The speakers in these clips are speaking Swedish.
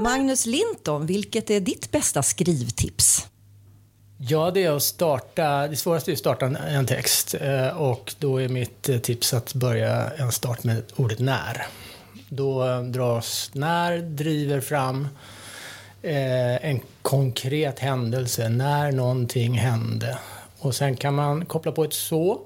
Magnus Linton, vilket är ditt bästa skrivtips? Ja, det är att starta, det svåraste är att starta en text eh, och då är mitt eh, tips att börja en start med ordet när. Då eh, dras när, driver fram en konkret händelse, när någonting hände. Och sen kan man koppla på ett så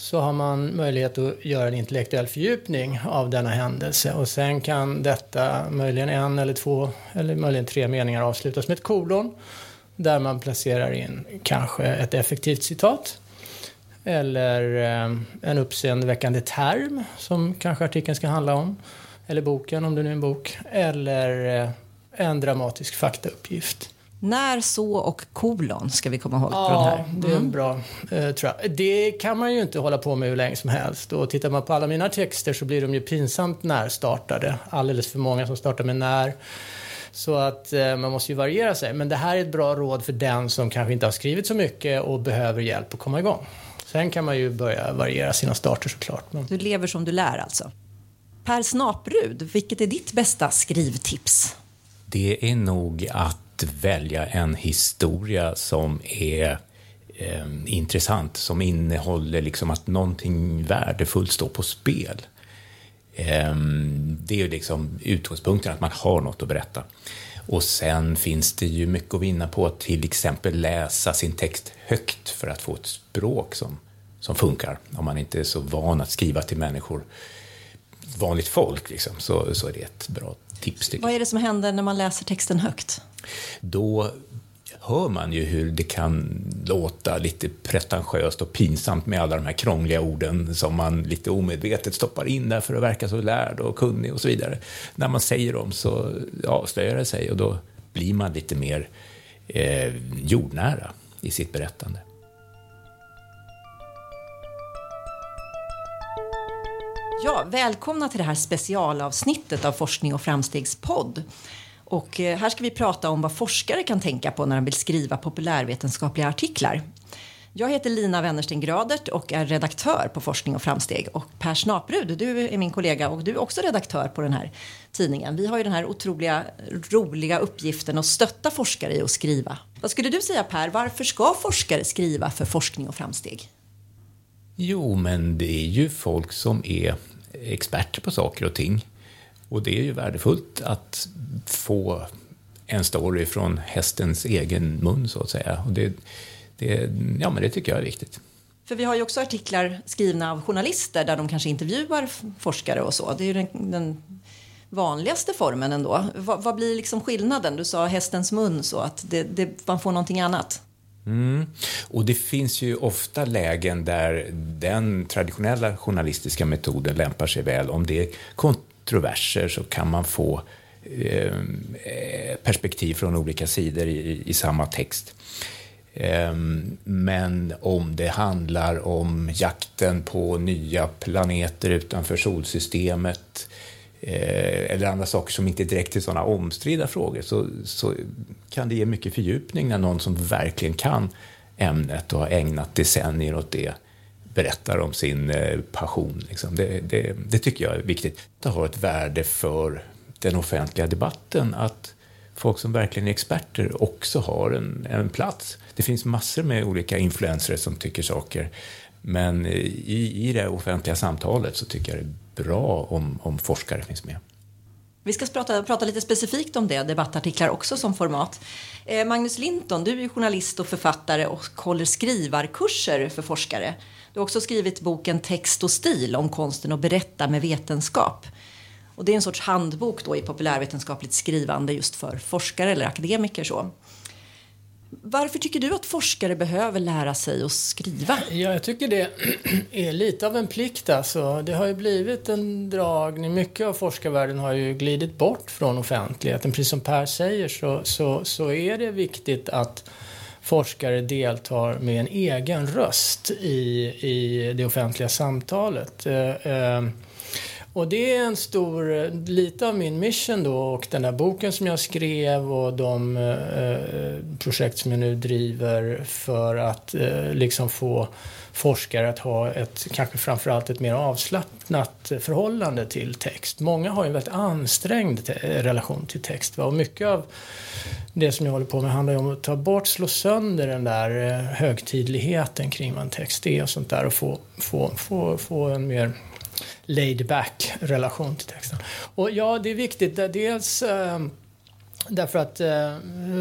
så har man möjlighet att göra en intellektuell fördjupning av denna händelse och sen kan detta, möjligen en eller två eller möjligen tre meningar avslutas med ett kolon där man placerar in kanske ett effektivt citat eller eh, en uppseendeväckande term som kanske artikeln ska handla om eller boken om det nu är en bok eller eh, en dramatisk faktauppgift. När, så och kolon ska vi komma ihåg ja, på den här. Mm. det är mm. bra. Eh, tror jag. Det kan man ju inte hålla på med hur länge som helst. Och tittar man på alla mina texter så blir de ju pinsamt närstartade. Alldeles för många som startar med när. Så att eh, man måste ju variera sig. Men det här är ett bra råd för den som kanske inte har skrivit så mycket och behöver hjälp att komma igång. Sen kan man ju börja variera sina starter såklart. Men... Du lever som du lär alltså. Per Snaprud, vilket är ditt bästa skrivtips? Det är nog att välja en historia som är eh, intressant, som innehåller liksom att någonting värdefullt står på spel. Eh, det är ju liksom utgångspunkten, att man har något att berätta. Och sen finns det ju mycket att vinna på att till exempel läsa sin text högt för att få ett språk som, som funkar. Om man inte är så van att skriva till människor, vanligt folk, liksom, så, så är det ett bra tips. Vad är det som händer när man läser texten högt? Då hör man ju hur det kan låta lite pretentiöst och pinsamt med alla de här krångliga orden som man lite omedvetet stoppar in där för att verka så lärd och kunnig och så vidare. När man säger dem så avslöjar det sig och då blir man lite mer eh, jordnära i sitt berättande. Ja, välkomna till det här specialavsnittet av Forskning och framstegs podd. Och eh, här ska vi prata om vad forskare kan tänka på när de vill skriva populärvetenskapliga artiklar. Jag heter Lina Wennersten Gradert och är redaktör på Forskning och framsteg. Och Per Snaprud, du är min kollega och du är också redaktör på den här tidningen. Vi har ju den här otroliga roliga uppgiften att stötta forskare i att skriva. Vad skulle du säga Per, varför ska forskare skriva för forskning och framsteg? Jo, men det är ju folk som är experter på saker och ting. Och det är ju värdefullt att få en story från hästens egen mun, så att säga. Och det, det, ja, men det tycker jag är viktigt. För vi har ju också artiklar skrivna av journalister där de kanske intervjuar forskare och så. Det är ju den, den vanligaste formen ändå. Vad, vad, blir liksom skillnaden? Du sa hästens mun så att det, det, man får någonting annat. Mm. Och det finns ju ofta lägen där den traditionella journalistiska metoden lämpar sig väl. Om det är kontroverser så kan man få eh, perspektiv från olika sidor i, i samma text. Eh, men om det handlar om jakten på nya planeter utanför solsystemet eh, eller andra saker som inte direkt är sådana omstridda frågor så, så kan det ge mycket fördjupning när någon som verkligen kan ämnet och har ägnat decennier åt det berättar om sin eh, passion. Liksom. Det, det, det, tycker jag är viktigt. Det har ett värde för den offentliga debatten att folk som verkligen är experter också har en, en plats. Det finns massor med olika influencers som tycker saker. Men eh, i, i det offentliga samtalet så tycker jag det är bra om, om forskare finns med. Vi ska prata, prata lite specifikt om det, debattartiklar också som format. Eh, Magnus Linton, du är journalist och författare och håller skrivarkurser för forskare. Du har också skrivit boken Text och stil om konsten att berätta med vetenskap. Och det är en sorts handbok då i populärvetenskapligt skrivande just för forskare eller akademiker. Så. Varför tycker du att forskare behöver lära sig att skriva? Ja, jag tycker det är lite av en plikt. Alltså. Det har ju blivit en dragning. Mycket av forskarvärlden har ju glidit bort från offentligheten. Precis som Per säger så, så, så är det viktigt att forskare deltar med en egen röst i, i det offentliga samtalet. Eh, eh, och det är en stor, lite av min mission då och den där boken som jag skrev och de eh, projekt som jag nu driver för att eh, liksom få forskare att ha ett, kanske framförallt ett mer avslappnat förhållande till text. Många har ju en väldigt ansträngd relation till text. Va? Och mycket av det som jag håller på med handlar ju om att ta bort, slå sönder den där eh, högtidligheten kring vad en text är och sånt där och få, få, få, få en mer laid back relation till texten. Och ja, det är viktigt. Dels eh, Därför att eh,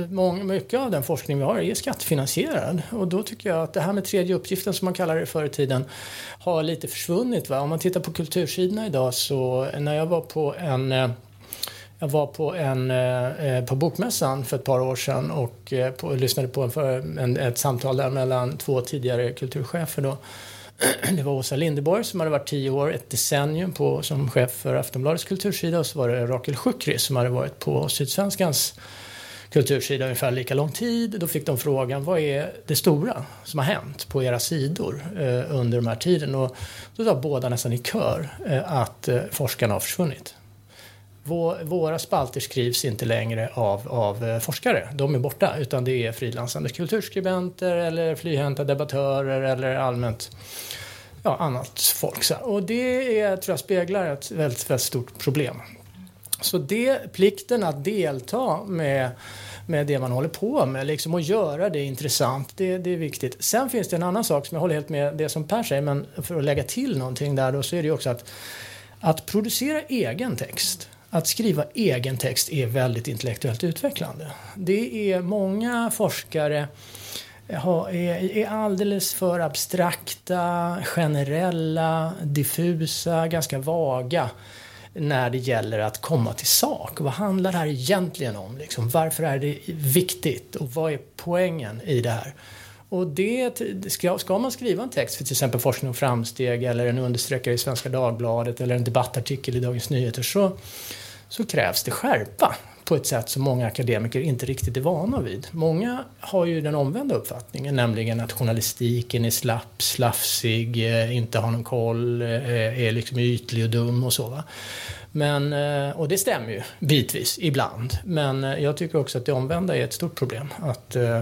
många, mycket av den forskning vi har är skattefinansierad. Och då tycker jag att det här med tredje uppgiften som man kallade det förr i tiden har lite försvunnit. Va? Om man tittar på kultursidorna idag så när jag var på en eh, jag var på, en, eh, eh på Bokmässan för ett par år sedan och eh, på, lyssnade på en, en, ett samtal där mellan två tidigare kulturchefer. Då. Det var Åsa Lindeborg som hade varit tio år, ett decennium på, som chef för Aftonbladets kultursida och så var det Rakel Sjukri som hade varit på Sydsvenskans kultursida ungefär lika lång tid. Då fick de frågan vad är det stora som har hänt på era sidor eh, under de här tiden? Och då sa båda nästan i kör eh, att eh, forskarna har försvunnit. Våra spalter skrivs inte längre av, av eh, forskare, de är borta, utan det är frilansande kulturskribenter eller flyhänta debattörer eller allmänt ja, annat folk. Och det är, tror jag speglar ett väldigt, väldigt stort problem. Så det, plikten att delta med, med det man håller på med liksom, och göra det intressant, det, det är viktigt. Sen finns det en annan sak som jag håller helt med det som Per säger, men för att lägga till någonting där då så är det ju också att, att producera egen text att skriva egen text är väldigt intellektuellt utvecklande. Det är många forskare eh, är alldeles för abstrakta, generella, diffusa, ganska vaga när det gäller att komma till sak. Vad handlar det här egentligen om? Liksom, varför är det viktigt och vad är poängen i det här? Och det, ska, man skriva en text för till exempel Forskning och framsteg eller en understreckare i Svenska Dagbladet eller en debattartikel i Dagens Nyheter så, så krävs det skärpa på ett sätt som många akademiker inte riktigt är vana vid. Många har ju den omvända uppfattningen, nämligen att journalistiken är slapp, slafsig, eh, inte har någon koll, eh, är liksom ytlig och dum och så. Va? Men, eh, och det stämmer ju bitvis, ibland. Men jag tycker också att det omvända är ett stort problem. Att Eh,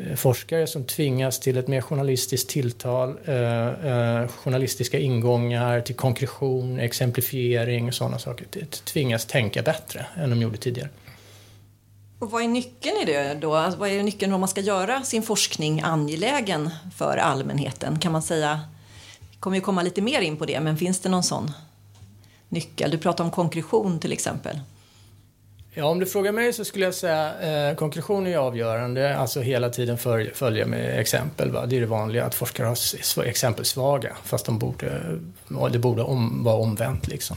Eh, forskare som tvingas till ett mer journalistiskt tilltal, eh, eh, journalistiska ingångar till konkretion, exemplifiering och sådana saker. Tvingas tänka bättre än de gjorde tidigare. Och vad är nyckeln i det då? Alltså, vad är nyckeln om man ska göra sin forskning angelägen för allmänheten? Kan man säga, vi kommer ju komma lite mer in på det, men finns det någon sån nyckel? Du pratar om konkretion till exempel. Ja, om du frågar mig så skulle jag säga eh, konkretion är avgörande, alltså hela tiden följ, följa med exempel. Va? Det är det vanliga att forskare är exempelsvaga, fast de borde, det borde om, vara omvänt. Liksom.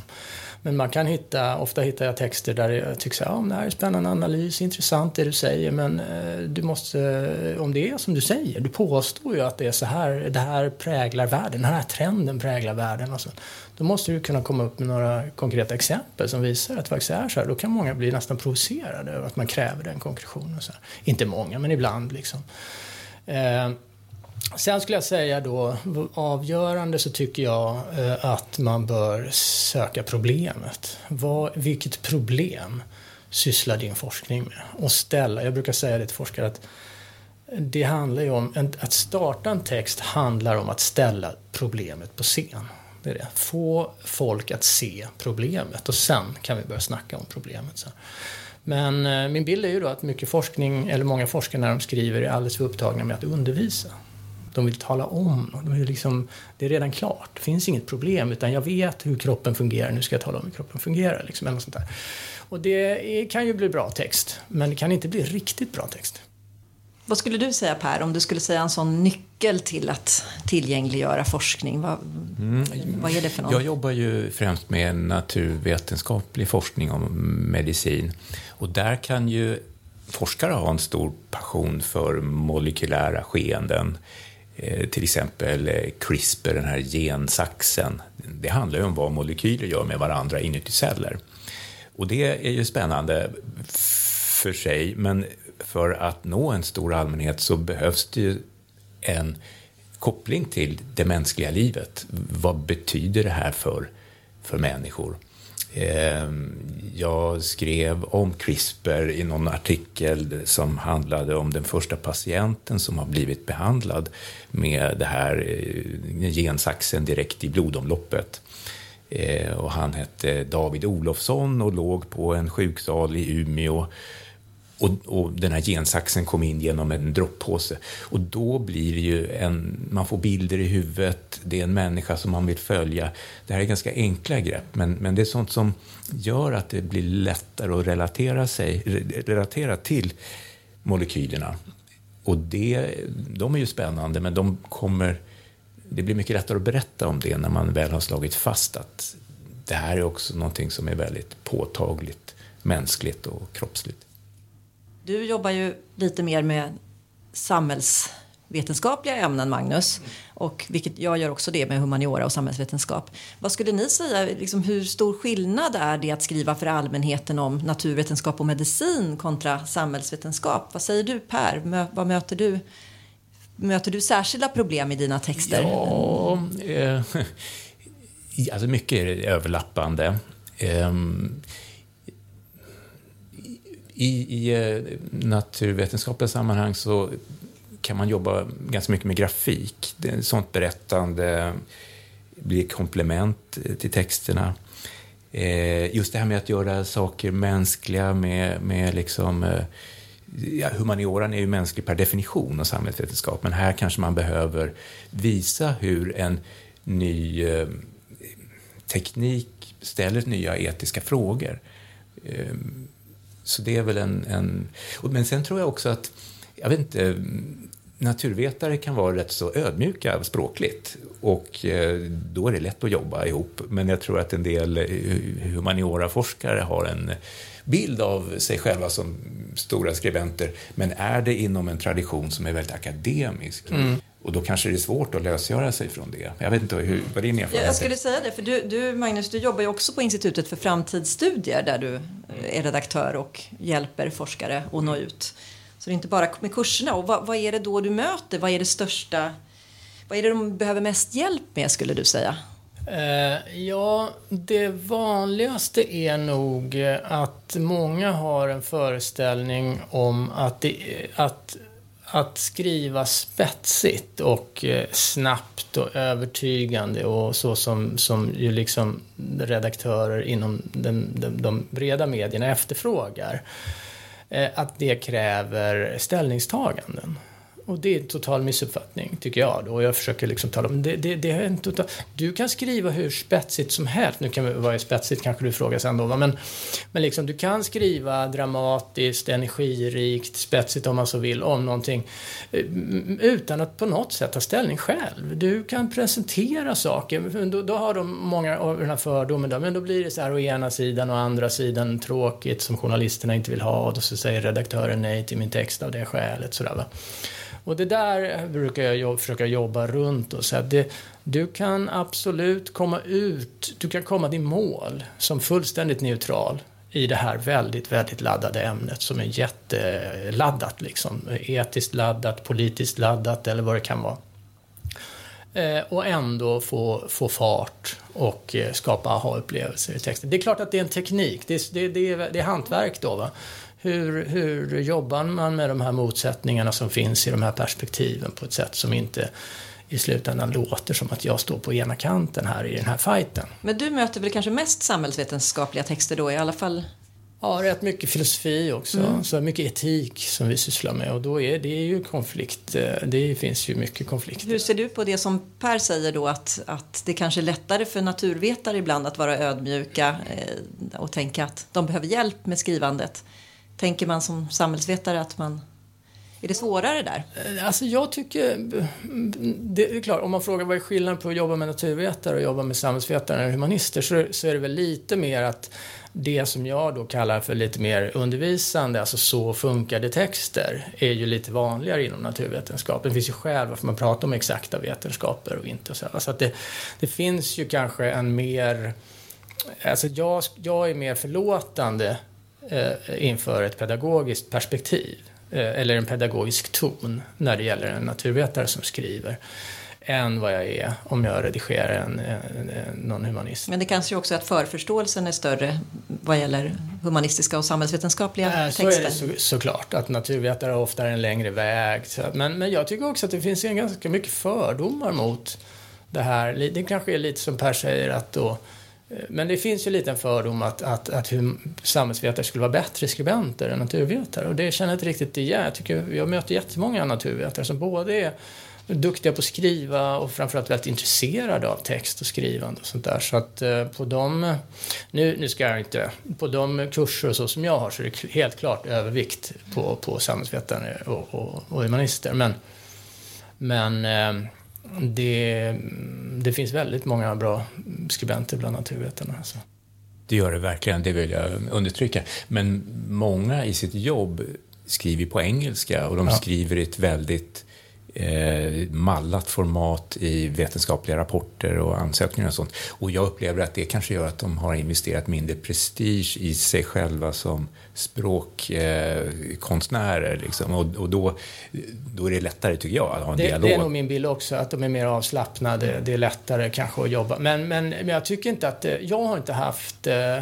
Men man kan hitta, ofta hittar jag texter där jag tycker att ja, det här är spännande analys, intressant det du säger, men eh, du måste, om det är som du säger, du påstår ju att det är så här, det här präglar världen, den här trenden präglar världen. Och så. Då måste du kunna komma upp med några konkreta exempel som visar att det faktiskt är så här. Då kan många bli nästan provocerade över att man kräver den konkretionen. Så här. Inte många, men ibland liksom. Eh, Sen skulle jag säga då, avgörande så tycker jag eh, att man bör söka problemet. Vad, vilket problem sysslar din forskning med? Och ställa, jag brukar säga det till forskare att det handlar ju om, att starta en text handlar om att ställa problemet på scen. Det är det. Få folk att se problemet och sen kan vi börja snacka om problemet. Men eh, min bild är ju då att mycket forskning, eller många forskare när de skriver är alldeles för upptagna med att undervisa. De vill tala om. De vill liksom, det är redan klart. Det finns inget problem. Utan jag vet hur kroppen fungerar. Nu ska jag tala om hur kroppen fungerar. Liksom, eller sånt där. Och det är, kan ju bli bra text. Men det kan inte bli riktigt bra text. Vad skulle du säga Per, om du skulle säga en sån nyckel till att tillgängliggöra forskning? Vad, mm. vad är det för något? Jag jobbar ju främst med naturvetenskaplig forskning om medicin. Och där kan ju forskare ha en stor passion för molekylära skeenden. Eh, till exempel eh, CRISPR, den här gensaxen. Det handlar ju om vad molekyler gör med varandra inuti celler. Och det är ju spännande för sig, men för att nå en stor allmänhet så behövs det ju en koppling till det mänskliga livet. Vad betyder det här för, för människor. Ehm, jag skrev om CRISPR i någon artikel som handlade om den första patienten som har blivit behandlad med det här eh, gensaxen direkt i blodomloppet. Ehm, och han hette David Olofsson och låg på en sjuksal i Umeå och, och, den här gensaxen kom in genom en droppåse. Och då blir det ju en, man får bilder i huvudet, det är en människa som man vill följa. Det här är ganska enkla grepp, men, men det är sånt som gör att det blir lättare att relatera, sig, relatera till molekylerna. Och det, de är ju spännande, men de kommer, det blir mycket lättare att berätta om det när man väl har slagit fast att det här är också någonting som är väldigt påtagligt mänskligt och kroppsligt. Du jobbar ju lite mer med samhällsvetenskapliga ämnen, Magnus. Och vilket jag gör också det med humaniora och samhällsvetenskap. Vad skulle ni säga, liksom, hur stor skillnad är det att skriva för allmänheten om naturvetenskap och medicin kontra samhällsvetenskap? Vad säger du Per? Mö, vad möter du? Möter du särskilda problem i dina texter? Ja, eh, alltså mycket är överlappande. Eh, i, i eh, naturvetenskapliga sammanhang så kan man jobba ganska mycket med grafik. Det, sånt berättande blir komplement eh, till texterna. Eh, just det här med att göra saker mänskliga med, med liksom ja, humanioran är ju mänsklig per definition och samhällsvetenskap, men här kanske man behöver visa hur en ny eh, teknik ställer nya etiska frågor. Eh, så det är väl en, en... Men sen tror jag också att, jag vet inte, naturvetare kan vara rätt så ödmjuka språkligt och eh, då är det lätt att jobba ihop. Men jag tror att en del eh, humanioraforskare har en bild av sig själva som stora skribenter, men är det inom en tradition som är väldigt akademisk. Mm. Och då kanske det är svårt att lösgöra sig från det. Jag vet inte hur, vad din erfarenhet Jag skulle säga det, för du, du, Magnus, du jobbar ju också på Institutet för framtidsstudier där du är redaktör och hjälper forskare att nå ut. Så det är inte bara med kurserna. Och vad, vad är det då du möter? Vad är det största? Vad är det de behöver mest hjälp med, skulle du säga? Eh, ja, det vanligaste är nog att många har en föreställning om att, det, att att skriva spetsigt och eh, snabbt och övertygande och så som, som ju liksom redaktörer inom den, de, de breda medierna efterfrågar. Eh, att det kräver ställningstaganden. Och det är en total missuppfattning, tycker jag. Då. Och jag försöker liksom tala om det. det, det är en total, du kan skriva hur spetsigt som helst. Nu kan vi, vad är spetsigt kanske du frågar sen då. Va? Men, men liksom, du kan skriva dramatiskt, energirikt, spetsigt om man så vill, om någonting. Eh, utan att på något sätt ta ställning själv. Du kan presentera saker. Då, då har de många av den här fördomen. Då, men då blir det så här å ena sidan och andra sidan tråkigt som journalisterna inte vill ha. Och så säger redaktören nej till min text av det skälet. Så där, va? Och det där eh, brukar jag försöka jobba runt och säga det, du kan absolut komma ut, du kan komma till mål som fullständigt neutral i det här väldigt, väldigt laddade ämnet som är jätteladdat liksom. Etiskt laddat, politiskt laddat eller vad det kan vara. Eh, och ändå få, få fart och eh, skapa aha-upplevelser i texten. Det är klart att det är en teknik, det är, det, det är, det är hantverk då. Va? Hur, hur jobbar man med de här motsättningarna som finns i de här perspektiven på ett sätt som inte i slutändan låter som att jag står på ena kanten här i den här fighten. Men du möter väl kanske mest samhällsvetenskapliga texter då i alla fall? Ja, rätt mycket filosofi också. Mm. Så mycket etik som vi sysslar med och då är det ju konflikt. Eh, det finns ju mycket konflikter. Hur ser du på det som Per säger då att, att det kanske är lättare för naturvetare ibland att vara ödmjuka eh, och tänka att de behöver hjälp med skrivandet Tänker man som samhällsvetare att man är det svårare där? Eh, alltså jag tycker, mm, det är klart, om man frågar vad är skillnaden på att jobba med naturvetare och jobba med samhällsvetare och humanister så, så är det väl lite mer att det som jag då kallar för lite mer undervisande, alltså så funkar det texter, är ju lite vanligare inom naturvetenskap. Det finns ju skäl varför man pratar om exakta vetenskaper och inte. Och så. Alltså att det, det finns ju kanske en mer, alltså jag, jag är mer förlåtande inför ett pedagogiskt perspektiv eh, eller en pedagogisk ton när det gäller en naturvetare som skriver än vad jag är om jag redigerar en, en, någon humanist. Men det kanske också är att förförståelsen är större vad gäller humanistiska och samhällsvetenskapliga äh, så texter? Så är det så, såklart, att naturvetare ofta är en längre väg. Men, men jag tycker också att det finns en ganska mycket fördomar mot det här. Det kanske är lite som Per säger att då eh, men det finns ju lite en fördom att, att, att samhällsvetare skulle vara bättre skribenter än naturvetare. Och det känner jag inte riktigt igen. Jag, tycker, jag möter jättemånga naturvetare som både är duktiga på att skriva och framförallt väldigt intresserade av text och skrivande och sånt där. Så att eh, på de, nu, nu ska jag inte, på de kurser och så som jag har så är det helt klart övervikt på, på samhällsvetare och, och, och humanister. Men, men eh, det, det finns väldigt många bra skribenter bland naturvetarna. Alltså. Det gör det verkligen, det vill jag understryka. Men många i sitt jobb skriver på engelska och de ja. skriver i ett väldigt eh, mallat format i vetenskapliga rapporter och ansökningar och sånt. Och jag upplever att det kanske gör att de har investerat mindre prestige i sig själva som språkkonstnärer. Eh, liksom. och, och då, då är det lättare, tycker jag, att ha en det, dialog. Det är nog min bild också, att de är mer avslappnade. Det är lättare kanske att jobba. Men, men, men jag tycker inte att... Jag har inte haft eh,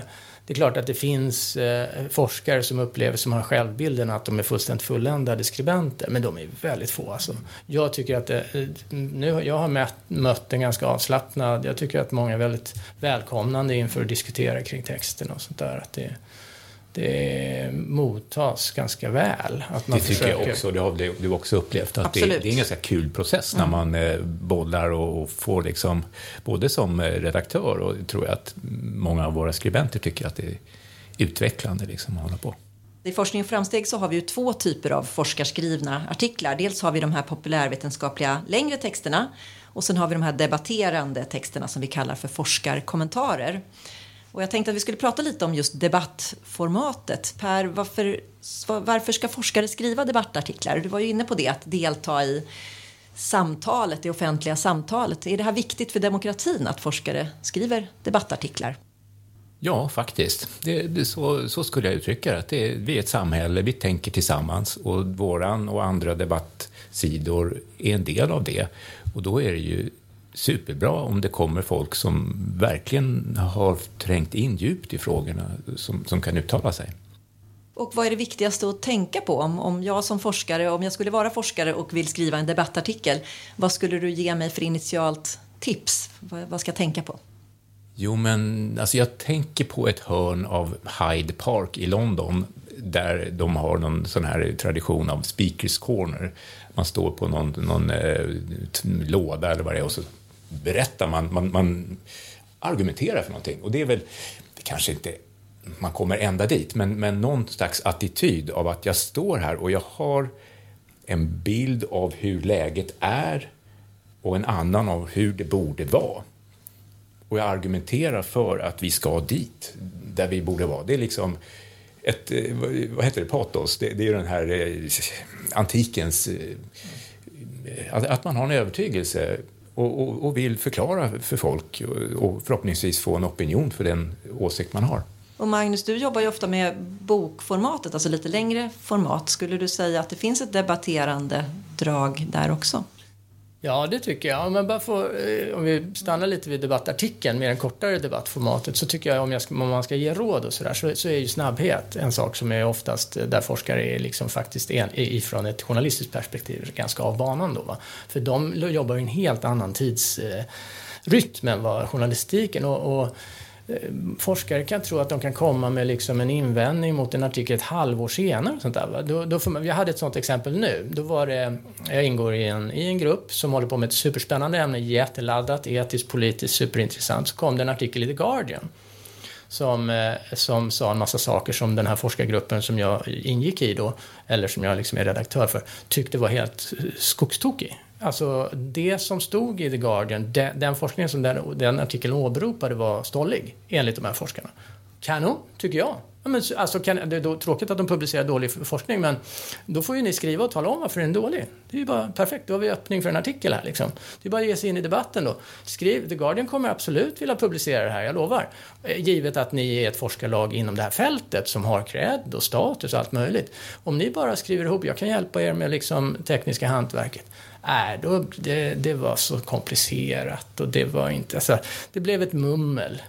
det är klart att det finns eh, forskare som upplever, som har självbilden att de är fullständigt fulländade skribenter, men de är väldigt få alltså. Jag tycker att det, nu, jag har mött, mött en ganska avslappnad, jag tycker att många är väldigt välkomnande inför att diskutera kring texten och sånt där. Att det, det mottas ganska väl. Att man det tycker försöker... jag också. Det har du också upplevt. Att det, det, är en ganska kul process när mm. man eh, bollar och får liksom, både som eh, redaktör och tror jag att många av våra skribenter tycker att det är utvecklande liksom, att hålla på. I Forskning och framsteg så har vi ju två typer av forskarskrivna artiklar. Dels har vi de här populärvetenskapliga längre texterna och sen har vi de här debatterande texterna som vi kallar för forskarkommentarer. Och jag tänkte att vi skulle prata lite om just debattformatet. Per, varför, varför ska forskare skriva debattartiklar? Du var ju inne på det, att delta i samtalet, det offentliga samtalet. Är det här viktigt för demokratin att forskare skriver debattartiklar? Ja, faktiskt. Det, det, så, så skulle jag uttrycka det. det. Vi är ett samhälle, vi tänker tillsammans och våran och andra debattsidor är en del av det. Och då är det ju superbra om det kommer folk som verkligen har trängt in djupt i frågorna, som, som kan uttala sig. Och vad är det viktigaste att tänka på? Om, om jag som forskare, om jag skulle vara forskare och vill skriva en debattartikel, vad skulle du ge mig för initialt tips? Vad, vad ska jag tänka på? Jo, men alltså jag tänker på ett hörn av Hyde Park i London där de har någon sån här tradition av speakers corner. Man står på någon, någon eh, låda eller vad det är och så berättar, man, man, man argumenterar för någonting. Och det är väl, det kanske inte man kommer ända dit, men, men någon slags attityd av att jag står här och jag har en bild av hur läget är och en annan av hur det borde vara. Och jag argumenterar för att vi ska dit, där vi borde vara. Det är liksom ett, eh, vad heter det, patos. Det, det är den här eh, antikens... Eh, att, att man har en övertygelse och, och, och, vill förklara för folk och förhoppningsvis få en opinion för den åsikt man har. Och Magnus, du jobbar ju ofta med bokformatet, alltså lite längre format. Skulle du säga att det finns ett debatterande drag där också? Ja, det tycker jag. Om, bara får, eh, om vi stannar lite vid debattartikeln, mer än kortare debattformatet, så tycker jag om, jag ska, om man ska ge råd och sådär, så, så är ju snabbhet en sak som är oftast, eh, där forskare är liksom faktiskt en, ifrån ett journalistiskt perspektiv ganska av banan då. Va? För de jobbar i en helt annan tidsrytm eh, än vad journalistiken och, och Eh, forskare kan tro att de kan komma med liksom en invändning mot en artikel ett halvår senare. sånt där, Då, då man, jag hade ett sånt exempel nu. Då var det, jag ingår i en, i en grupp som håller på med ett superspännande ämne, jätteladdat, etiskt, politiskt, superintressant. Så kom det en artikel i The Guardian som, eh, som sa en massa saker som den här forskargruppen som jag ingick i då, eller som jag liksom är redaktör för, tyckte var helt eh, skogstokig. Alltså det som stod i The Guardian, den, den forskningen som den, den artikeln åberopade var stollig, enligt de här forskarna. Kanon, tycker jag. Ja, men, alltså, kan, det är då tråkigt att de publicerar dålig forskning, men då får ju ni skriva och tala om varför den är dålig. Det är ju bara perfekt, då har vi öppning för en artikel här. Liksom. Det är bara att ge sig in i debatten då. Skriv, The Guardian kommer absolut vilja publicera det här, jag lovar. Eh, givet att ni är ett forskarlag inom det här fältet som har cred och status och allt möjligt. Om ni bara skriver ihop, jag kan hjälpa er med liksom tekniska hantverket Nej, då, det, det var så komplicerat och det var inte... Alltså, det blev ett mummel.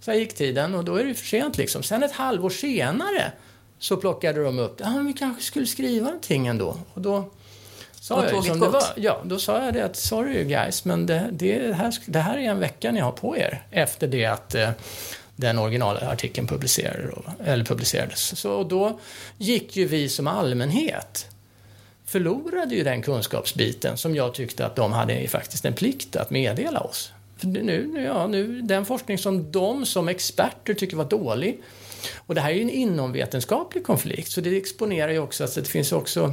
Så gick tiden och då är det för sent liksom. Sen ett halvår senare så plockade de upp, ja, vi kanske skulle skriva någonting ändå. Och då sa jag som det var. Ja, då sa jag det att sorry guys, men det, det, här, det här är en vecka ni har på er efter det att eh, den originalartikeln publicerade, eller publicerades. Så då gick ju vi som allmänhet förlorade ju den kunskapsbiten som jag tyckte att de hade faktiskt en plikt att meddela oss. För nu, ja, nu, den forskning som de som experter tycker var dålig och det här är ju en inomvetenskaplig konflikt så det exponerar ju också att det finns också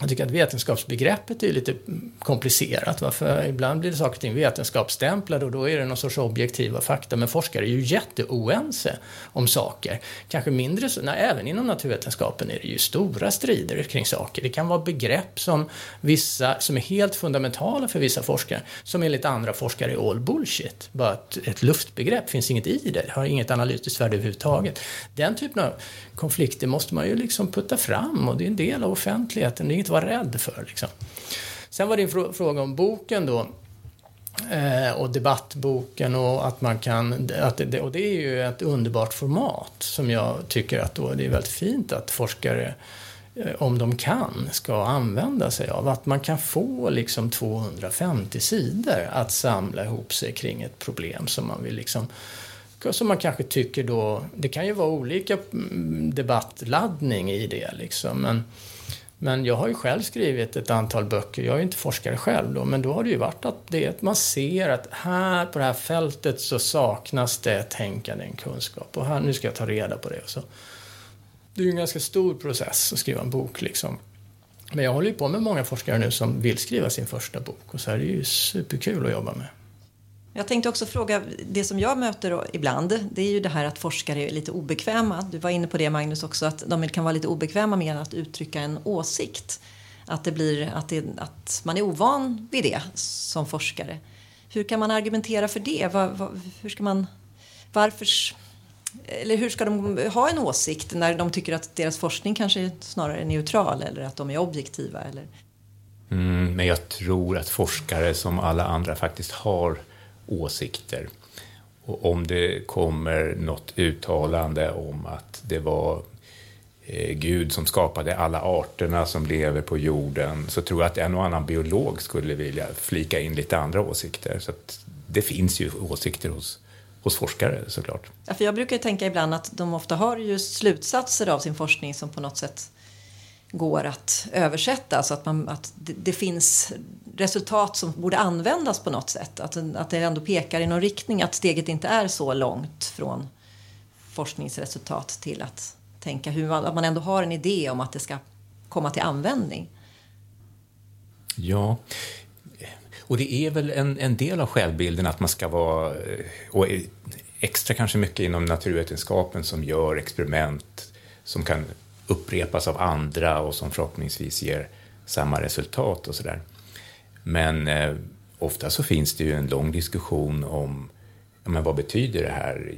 jag tycker att vetenskapsbegreppet är lite komplicerat. Varför? Ibland blir det saker och ting vetenskapsstämplade och då är det någon sorts objektiva fakta. Men forskare är ju jätteoense om saker. Kanske mindre så, nej, även inom naturvetenskapen är det ju stora strider kring saker. Det kan vara begrepp som vissa, som är helt fundamentala för vissa forskare, som enligt andra forskare är all bullshit. Bara ett, ett luftbegrepp, finns inget i det, har inget analytiskt värde överhuvudtaget. Den typen av konflikter måste man ju liksom putta fram och det är en del av offentligheten inte vara rädd för. Liksom. Sen var din en fråga om boken då. Eh, och debattboken och att man kan, att det, och det är ju ett underbart format som jag tycker att då, det är väldigt fint att forskare eh, om de kan, ska använda sig av. Att man kan få liksom 250 sidor att samla ihop sig kring ett problem som man vill liksom som man kanske tycker då, det kan ju vara olika mm, debattladdning i det liksom, men men jag har ju själv skrivit ett antal böcker, jag är ju inte forskare själv då, men då har det ju varit att det, man ser att här på det här fältet så saknas det tänkande, en kunskap och här, nu ska jag ta reda på det. Och så. Det är ju en ganska stor process att skriva en bok liksom. Men jag håller ju på med många forskare nu som vill skriva sin första bok och så är det ju superkul att jobba med. Jag tänkte också fråga, det som jag möter ibland, det är ju det här att forskare är lite obekväma. Du var inne på det Magnus också, att de kan vara lite obekväma med att uttrycka en åsikt. Att, det blir, att, det, att man är ovan vid det som forskare. Hur kan man argumentera för det? Var, var, hur ska man, varför, eller hur ska de ha en åsikt när de tycker att deras forskning kanske snarare är neutral eller att de är objektiva? Eller? Mm, men jag tror att forskare som alla andra faktiskt har åsikter. Och om det kommer något uttalande om att det var eh, Gud som skapade alla arterna som lever på jorden så tror jag att en och annan biolog skulle vilja flika in lite andra åsikter. Så det finns ju åsikter hos, hos forskare såklart. Ja, för jag brukar tänka ibland att de ofta har just slutsatser av sin forskning som på något sätt går att översätta så att, man, att det, det, finns resultat som borde användas på något sätt. Att, att det ändå pekar i någon riktning, att steget inte är så långt från forskningsresultat till att tänka hur man, att man ändå har en idé om att det ska komma till användning. Ja, och det är väl en, en del av självbilden att man ska vara, eh, och extra kanske mycket inom naturvetenskapen som gör experiment som kan upprepas av andra och som förhoppningsvis ger samma resultat och sådär. Men eh, ofta så finns det ju en lång diskussion om ja, men vad betyder det här?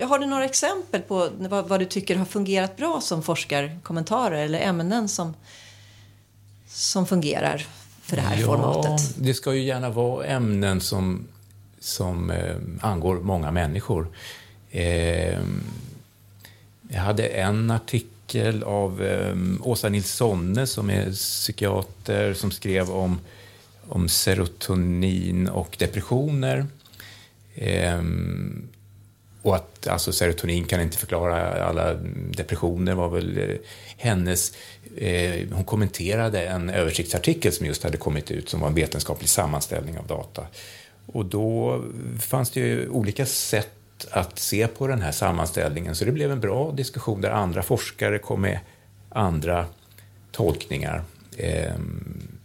Har du några exempel på vad, vad, du tycker har fungerat bra som forskarkommentarer eller ämnen som, som fungerar för det här ja, formatet? Det ska ju gärna vara ämnen som, som eh, angår många människor. Eh, jag hade en artikel av um, Åsa Nilssonne som är psykiater som skrev om, om serotonin och depressioner. Um, och att alltså, serotonin kan inte förklara alla depressioner var väl eh, hennes... Eh, hon kommenterade en översiktsartikel som just hade kommit ut som var en vetenskaplig sammanställning av data. Och då fanns det ju olika sätt att se på den här sammanställningen. Så det blev en bra diskussion där andra forskare kom med andra tolkningar. Ehm,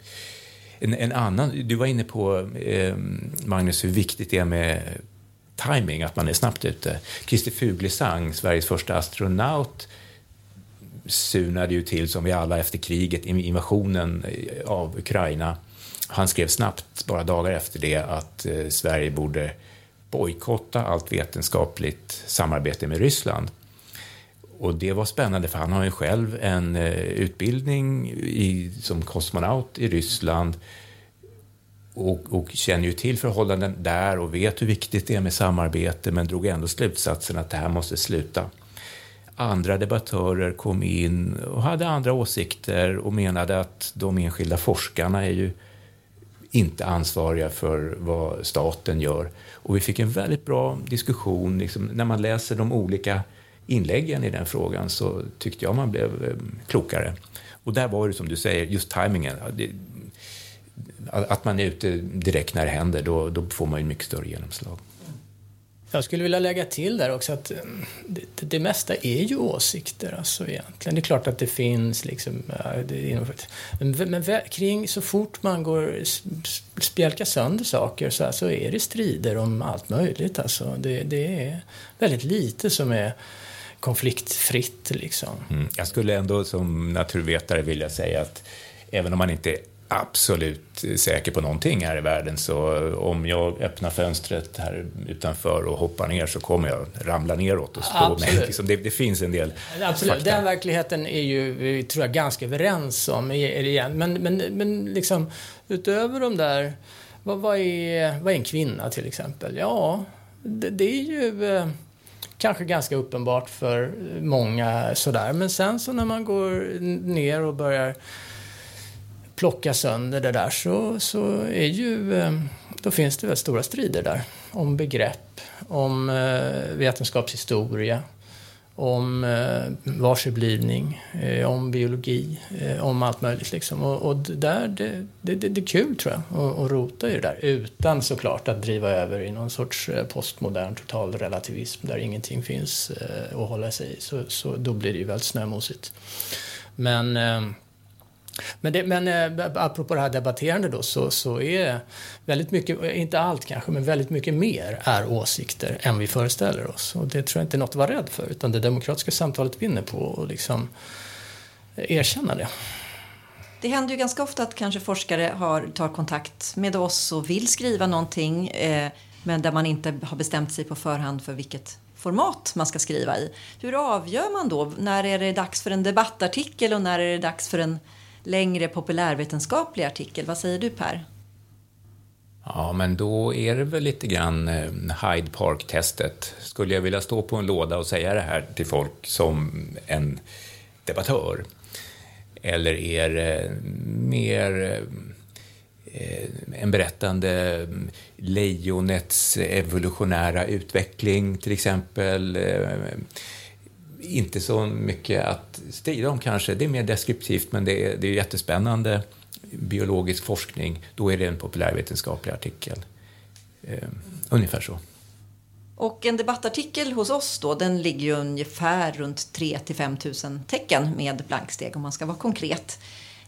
en, en annan, du var inne på, eh, Magnus, hur viktigt det är med timing, att man är snabbt ute. Christer Fuglesang, Sveriges första astronaut, sunade ju till som vi alla efter kriget, invasionen eh, av Ukraina. Han skrev snabbt, bara dagar efter det, att eh, Sverige borde bojkotta allt vetenskapligt samarbete med Ryssland. Och det var spännande för han har ju själv en eh, utbildning i, som kosmonaut i Ryssland och, och, känner ju till förhållanden där och vet hur viktigt det är med samarbete men drog ändå slutsatsen att det här måste sluta. Andra debattörer kom in och hade andra åsikter och menade att de enskilda forskarna är ju inte ansvariga för vad staten gör. Och vi fick en väldigt bra diskussion. Liksom, när man läser de olika inläggen i den frågan så tyckte jag man blev eh, klokare. Och där var det som du säger, just tajmingen. Att man är ute direkt när det händer, då, då får man ju mycket större genomslag. Jag skulle vilja lägga till där också att mm, det, det mesta är ju åsikter alltså egentligen. Det är klart att det finns liksom, men, men kring så fort man går spjälka sönder saker så, här, så är det strider om allt möjligt alltså. Det, det är väldigt lite som är konfliktfritt liksom. Mm. Jag skulle ändå som naturvetare vilja säga att även om man inte absolut säker på någonting här i världen så om jag öppnar fönstret här utanför och hoppar ner så kommer jag ramla neråt och stå med. Liksom, det, det, finns en del Absolut, fakta. den verkligheten är ju, tror jag, ganska överens om. Igen. Men, men, men liksom utöver de där, vad, vad, är, vad är en kvinna till exempel? Ja, det, det är ju eh, kanske ganska uppenbart för många sådär. Men sen så när man går ner och börjar plocka sönder det där så, så är ju, eh, då finns det väl stora strider där. Om begrepp, om eh, vetenskapshistoria, om eh, varseblivning, eh, om biologi, eh, om allt möjligt. Liksom. Och, och där, det, det, det, det är kul tror jag, att, att rota i det där. Utan såklart att driva över i någon sorts eh, postmodern total relativism där ingenting finns att hålla sig i. Så, så då blir det ju väldigt snömosigt. Men men, det, men eh, apropå det här debatterande då så, så är väldigt mycket, inte allt kanske, men väldigt mycket mer är åsikter än vi föreställer oss. Och det tror jag inte är något att vara rädd för, utan det demokratiska samtalet vinner på att liksom erkänna det. Det händer ju ganska ofta att kanske forskare har, tar kontakt med oss och vill skriva någonting eh, men där man inte har bestämt sig på förhand för vilket format man ska skriva i. Hur avgör man då? När är det dags för en debattartikel och när är det dags för en längre populärvetenskaplig artikel. Vad säger du Per? Ja, men då är det väl lite grann eh, Hyde Park-testet. Skulle jag vilja stå på en låda och säga det här till folk som en debattör? Eller är det mer eh, en berättande eh, lejonets evolutionära utveckling till exempel? Inte så mycket att strida om kanske. Det är mer deskriptivt, men det är, det är jättespännande biologisk forskning. Då är det en populärvetenskaplig artikel. Eh, ungefär så. Och en debattartikel hos oss då, den ligger ju ungefär runt 3 till 5 000 tecken med blanksteg om man ska vara konkret.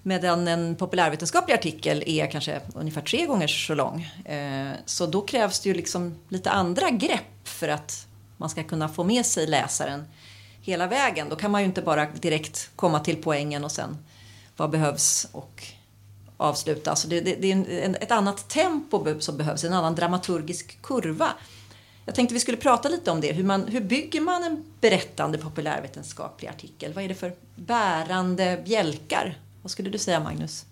Medan en populärvetenskaplig artikel är kanske ungefär tre gånger så lång. Ehm, så då krävs det ju liksom lite andra grepp för att man ska kunna få med sig läsaren hela vägen. Då kan man ju inte bara direkt komma till poängen och sen vad behövs och avsluta. Alltså det, det, det är en, ett annat tempo som behövs, en annan dramaturgisk kurva. Jag tänkte vi skulle prata lite om det. Hur, man, hur bygger man en berättande populärvetenskaplig artikel? Vad är det för bärande bjälkar? Vad skulle du säga, Magnus?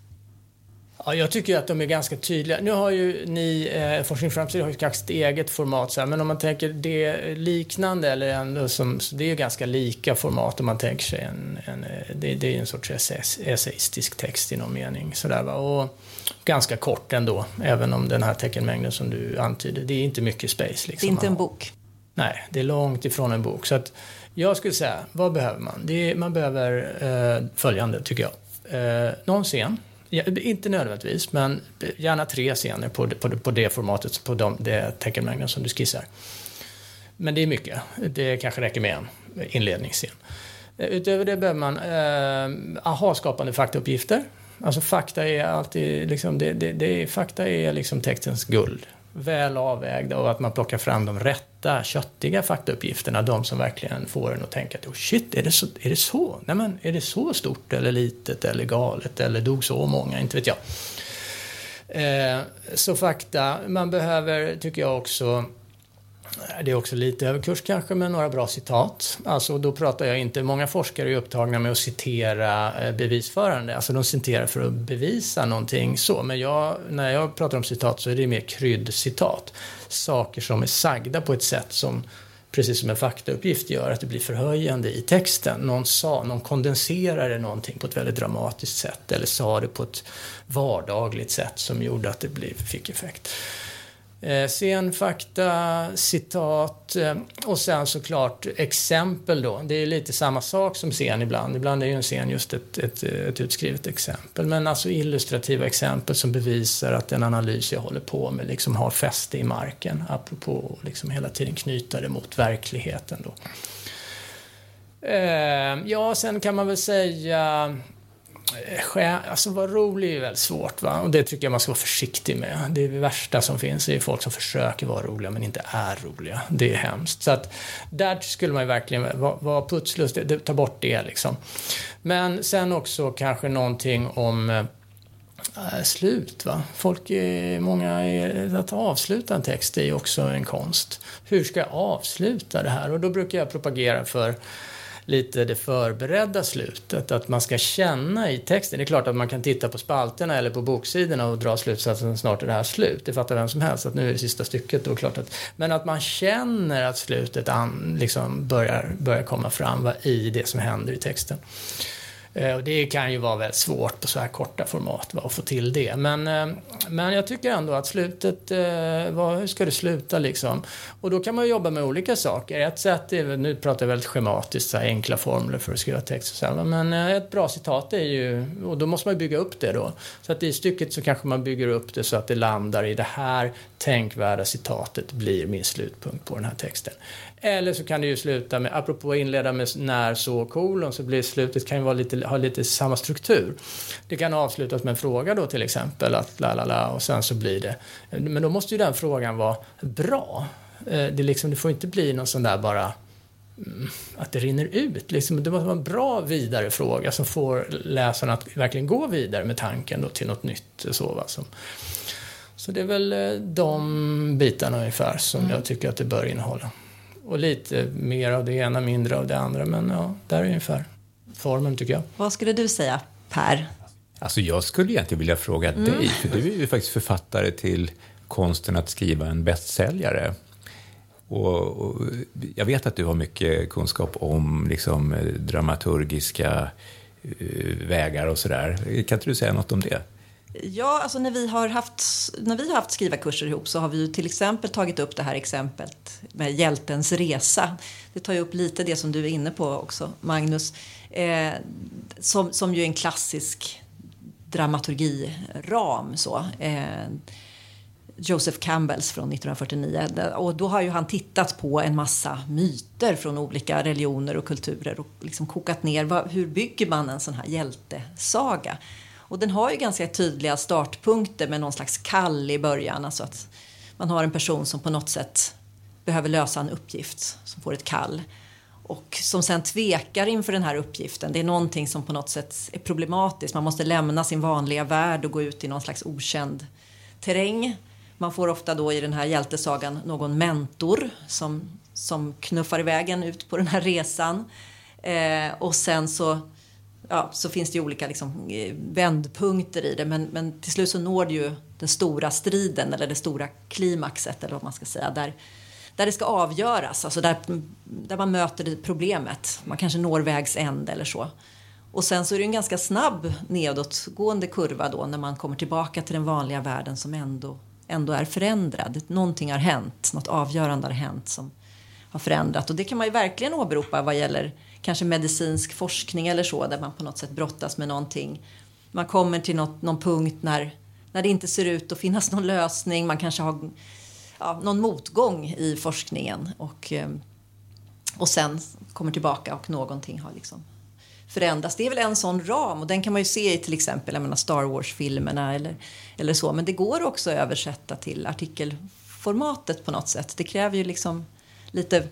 Ja, jag tycker att de är ganska tydliga. Nu har ju ni, eh, Forskning Framsteg har ju ett eget format, så här, men om man tänker det liknande, eller ändå som, det är ju ganska lika format om man tänker sig en, en eh, det, det, är en sorts essayistisk text i någon mening. Så där, va? Och ganska kort ändå, även om den här teckenmängden som du antyder, det är inte mycket space. Liksom. Det är inte en bok? Nej, det är långt ifrån en bok. Så att jag skulle säga, vad behöver man? Är, man behöver eh, följande, tycker jag. Eh, någon scen Ja, inte nödvändigtvis, men gärna tre scener på, på, på det formatet, på de, det teckenmängden som du skissar. Men det är mycket. Det kanske räcker med en inledningsscen. Eh, utöver det behöver man eh, aha-skapande faktauppgifter. Alltså fakta är alltid liksom, det, det, det, fakta är liksom textens guld väl avvägda och att man plockar fram de rätta, köttiga faktauppgifterna. De som verkligen får en att tänka att oh shit, är det så? Är det så? Nej, men, är det så stort eller litet eller galet eller dog så många? Inte vet jag. Eh, så fakta. Man behöver, tycker jag också, det är också lite överkurs kanske med några bra citat. Alltså då pratar jag inte, många forskare är upptagna med att citera eh, bevisförande. Alltså de citerar för att bevisa någonting så. Men jag, när jag pratar om citat så är det mer kryddcitat. Saker som är sagda på ett sätt som precis som en faktauppgift gör, att det blir förhöjande i texten. Någon sa, någon kondenserade någonting på ett väldigt dramatiskt sätt eller sa det på ett vardagligt sätt som gjorde att det blev, fick effekt. Eh, scenfakta, citat eh, och sen såklart exempel då. Det är lite samma sak som scen ibland. Ibland är ju en scen just ett, ett, ett utskrivet exempel. Men alltså illustrativa exempel som bevisar att den analys jag håller på med liksom har fäste i marken. Apropå liksom hela tiden knyta det mot verkligheten då. Eh, ja, sen kan man väl säga Alltså vara rolig är väldigt svårt va? och det tycker jag man ska vara försiktig med. Det, värsta som finns är folk som försöker vara roliga men inte är roliga. Det är hemskt. Så att där skulle man ju verkligen vara, vara putslustig, ta bort det liksom. Men sen också kanske någonting om äh, slut. Va? Folk är, många är, att avsluta en text är ju också en konst. Hur ska jag avsluta det här? Och då brukar jag propagera för lite det förberedda slutet. Att man ska känna i texten. Det är klart att man kan titta på spalterna eller på boksidorna och dra slutsatsen snart är det här slut. Det fattar vem som helst att nu är det sista stycket. Då, klart att, men att man känner att slutet an, liksom börjar, börjar komma fram va, i det som händer i texten. Eh, och det kan ju vara väldigt svårt på så här korta format va, att få till det. Men, eh, men jag tycker ändå att slutet, eh, vad, hur ska det sluta liksom? Och då kan man jobba med olika saker. Ett sätt är, nu pratar jag väldigt schematiskt, så här enkla formler för att skriva text och så men ett bra citat är ju, och då måste man bygga upp det då. Så att i stycket så kanske man bygger upp det så att det landar i det här tänkvärda citatet blir min slutpunkt på den här texten. Eller så kan det ju sluta med, apropå att inleda med när, så, kolon, så blir slutet kan ju vara lite, ha lite samma struktur. Det kan avslutas med en fråga då till exempel, att la la la, och sen så blir det. Men då måste ju den frågan vara bra. Eh, det, liksom, det får inte bli någon sån där bara mm, att det rinner ut. Liksom, det måste vara en bra vidare fråga som får läsaren att verkligen gå vidare med tanken då till något nytt. Så, va, som, så det är väl eh, de bitarna ungefär som mm. jag tycker att det bör innehålla. Och lite mer av det ena, mindre av det andra. Men ja, där är ungefär formen tycker jag. Vad skulle du säga, Per? Alltså jag skulle egentligen vilja fråga mm. dig, för du är ju faktiskt författare till konsten att skriva en bästsäljare. Och, och, jag vet att du har mycket kunskap om liksom, dramaturgiska uh, vägar och sådär. Kan inte du säga något om det? Ja, alltså när vi har haft, när vi har haft skrivarkurser ihop så har vi ju till exempel tagit upp det här exemplet med hjältens resa. Det tar ju upp lite det som du är inne på också, Magnus. Eh, som, som ju är en klassisk dramaturgiram. Så. Eh, Joseph Campbells från 1949. Och då har ju han tittat på en massa myter från olika religioner och kulturer och liksom kokat ner vad, hur bygger man en sån här hjältesaga. Och den har ju ganska tydliga startpunkter med någon slags kall i början. Alltså att man har en person som på något sätt behöver lösa en uppgift, som får ett kall. Och som sen tvekar inför den här uppgiften. Det är någonting som på något sätt är problematiskt. Man måste lämna sin vanliga värld och gå ut i någon slags okänd terräng. Man får ofta då i den här hjältesagan någon mentor som, som knuffar iväg en ut på den här resan. Eh, och sen så ja, så finns det ju olika liksom, eh, vändpunkter i det. Men, men till slut så når det ju den stora striden eller det stora klimaxet eller vad man ska säga. Där, där det ska avgöras, alltså där, där man möter problemet. Man kanske når vägs ände eller så. Och sen så är det en ganska snabb nedåtgående kurva då när man kommer tillbaka till den vanliga världen som ändå, ändå är förändrad. Någonting har hänt, något avgörande har hänt som har förändrat. Och det kan man ju verkligen åberopa vad gäller kanske medicinsk forskning eller så där man på något sätt brottas med någonting. Man kommer till något, någon punkt när, när det inte ser ut att finnas någon lösning. Man kanske har ja, någon motgång i forskningen och, eh, och sen kommer tillbaka och någonting har liksom förändrats. Det är väl en sån ram och den kan man ju se i till exempel jag menar Star Wars-filmerna eller, eller så. Men det går också att översätta till artikelformatet på något sätt. Det kräver ju liksom lite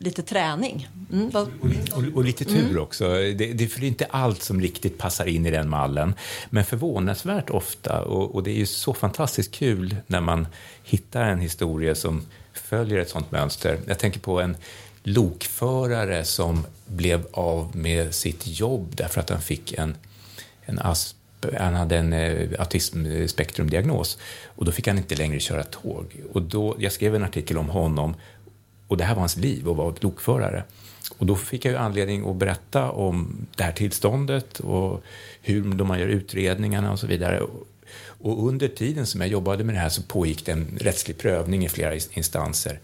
lite träning. Mm, och, och, och, lite tur mm. också. Det, det är inte allt som riktigt passar in i den mallen. Men förvånansvärt ofta, och, och det är ju så fantastiskt kul när man hittar en historia som följer ett sånt mönster. Jag tänker på en lokförare som blev av med sitt jobb därför att han fick en, en asp han hade en eh, autismspektrumdiagnos och då fick han inte längre köra tåg. Och då, jag skrev en artikel om honom och det här var hans liv att vara lokförare. Och då fick jag ju anledning att berätta om det här tillståndet och hur man gör utredningarna och så vidare. Och under tiden som jag jobbade med det här så pågick det en rättslig prövning i flera instanser.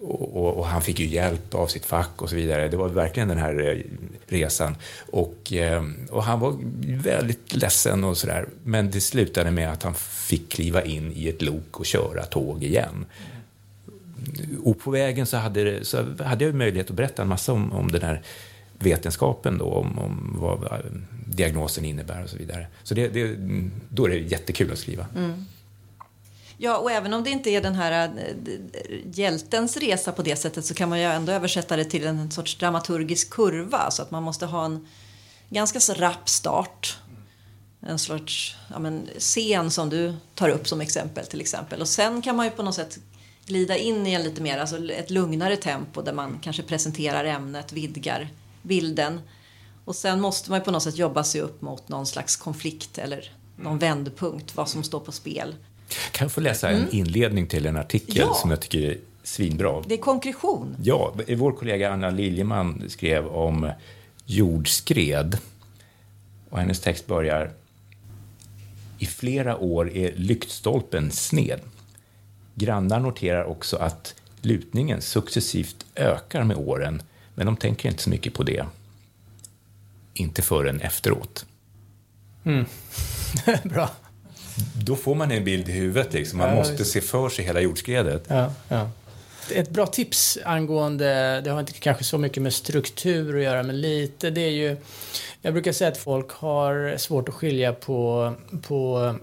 Och, och, och, han fick ju hjälp av sitt fack och så vidare. Det var verkligen den här eh, resan. Och, eh, och han var väldigt ledsen och sådär. Men det slutade med att han fick kliva in i ett lok och köra tåg igen. Och på vägen så hade, så hade jag möjlighet att berätta en massa om, om den här vetenskapen då, om, om vad eh, diagnosen innebär och så vidare. Så det, det, då är det jättekul att skriva. Mm. Ja, och även om det inte är den här eh, hjältens resa på det sättet så kan man ju ändå översätta det till en sorts dramaturgisk kurva så att man måste ha en ganska så rapp start. En sorts ja, men, scen som du tar upp som exempel till exempel. Och sen kan man ju på något sätt glida in i en lite mer, alltså ett lugnare tempo där man kanske presenterar ämnet, vidgar bilden. Och sen måste man ju på något sätt jobba sig upp mot någon slags konflikt eller någon vändpunkt, vad som står på spel. Kan jag få läsa en mm. inledning till en artikel ja. som jag tycker är svinbra? Det är konkretion. Ja, vår kollega Anna Liljeman skrev om jordskred. Och hennes text börjar I flera år är lyktstolpen sned. Grannar noterar också att lutningen successivt ökar med åren, men de tänker inte så mycket på det. Inte förrän efteråt. Mm. Bra då får man en bild i huvudet. Liksom. Man ja, måste se för sig hela jordskredet. Ja, ja. Ett bra tips angående, det har inte kanske så mycket med struktur att göra, men lite, det är ju... Jag brukar säga att folk har svårt att skilja på, på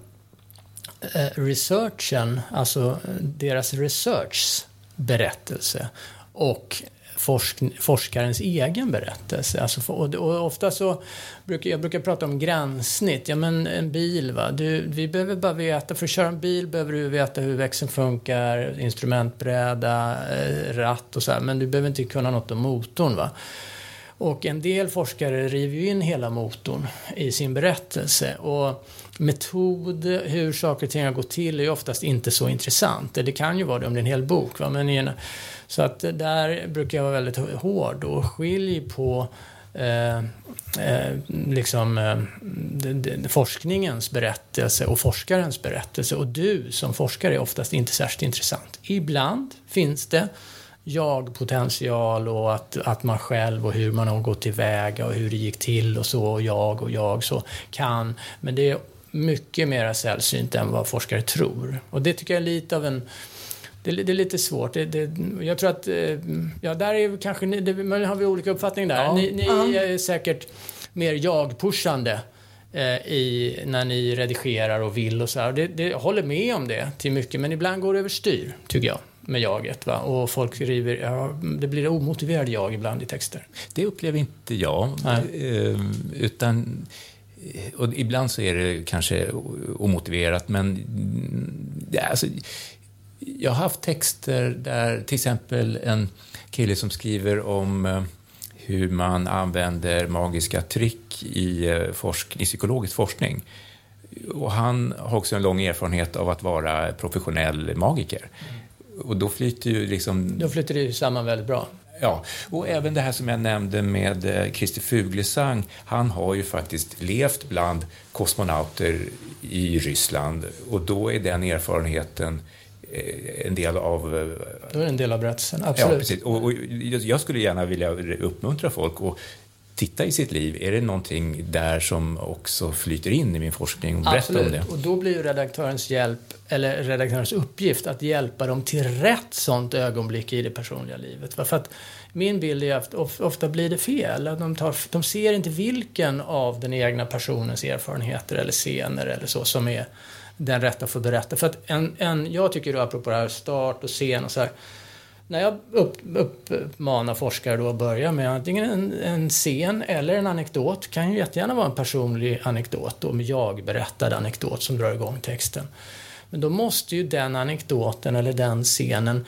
Eh, researchen, alltså eh, deras researchs berättelse och forsk, forskarens egen berättelse. Alltså, och, och ofta så brukar jag brukar prata om gränssnitt. Ja, men en bil, va? Du, vi behöver bara veta, för att köra en bil behöver du veta hur växeln funkar, instrumentbräda, eh, ratt och så här, men du behöver inte kunna något om motorn. Va? Och en del forskare river ju in hela motorn i sin berättelse. Och metod, hur saker och ting har gått till, är oftast inte så intressant. Det kan ju vara det om det är en hel bok. Va? Men en, så att där brukar jag vara väldigt hård och skilj på eh, eh, liksom, eh, forskningens berättelse och forskarens berättelse. Och du som forskare är oftast inte särskilt intressant. Ibland finns det jag-potential och att, att man själv och hur man har gått tillväga och hur det gick till och så och jag och jag så kan. Men det är mycket mer sällsynt än vad forskare tror. Och det tycker jag är lite av en det, det, är lite svårt. Det, det, jag tror att, eh, ja där är kanske, det, har vi olika uppfattning där. Ja. Ni, ni är säkert mer jag-pushande eh, i, när ni redigerar och vill och så här. Det, det, jag håller med om det till mycket, men ibland går det överstyr, tycker jag med jaget. Va? Och folk river, ja, det blir omotiverad jag ibland i texter. Det upplever inte jag. Eh, utan och ibland så är det kanske omotiverat, men ja, alltså, jag har haft texter där till exempel en kille som skriver om eh, hur man använder magiska trick i, eh, forsk i psykologisk forskning. Och han har också en lång erfarenhet av att vara professionell magiker. Och då flyter ju liksom... Då flyter det samman väldigt bra. Ja, och även det här som jag nämnde med eh, Christer Fuglesang. Han har ju faktiskt levt bland kosmonauter i Ryssland och då är den erfarenheten Eh, en del av... Eh, Då är det en del av berättelsen, absolut. Ja, precis. Och, och jag skulle gärna vilja uppmuntra folk att titta i sitt liv. Är det någonting där som också flyter in i min forskning? Och berätta absolut. om det. Och då blir ju redaktörens hjälp, eller redaktörens uppgift att hjälpa dem till rätt sånt ögonblick i det personliga livet. För att min bild är att ofta blir det fel. De, tar, de ser inte vilken av den egna personens erfarenheter eller scener eller så som är den rätta för att berätta. För att en, en, jag tycker då, apropå det här start och scen och så här, när jag upp, uppmanar forskare då att börja med antingen en, en scen eller en anekdot, kan ju jättegärna vara en personlig anekdot, med jag-berättad anekdot som drar igång texten. Men då måste ju den anekdoten eller den scenen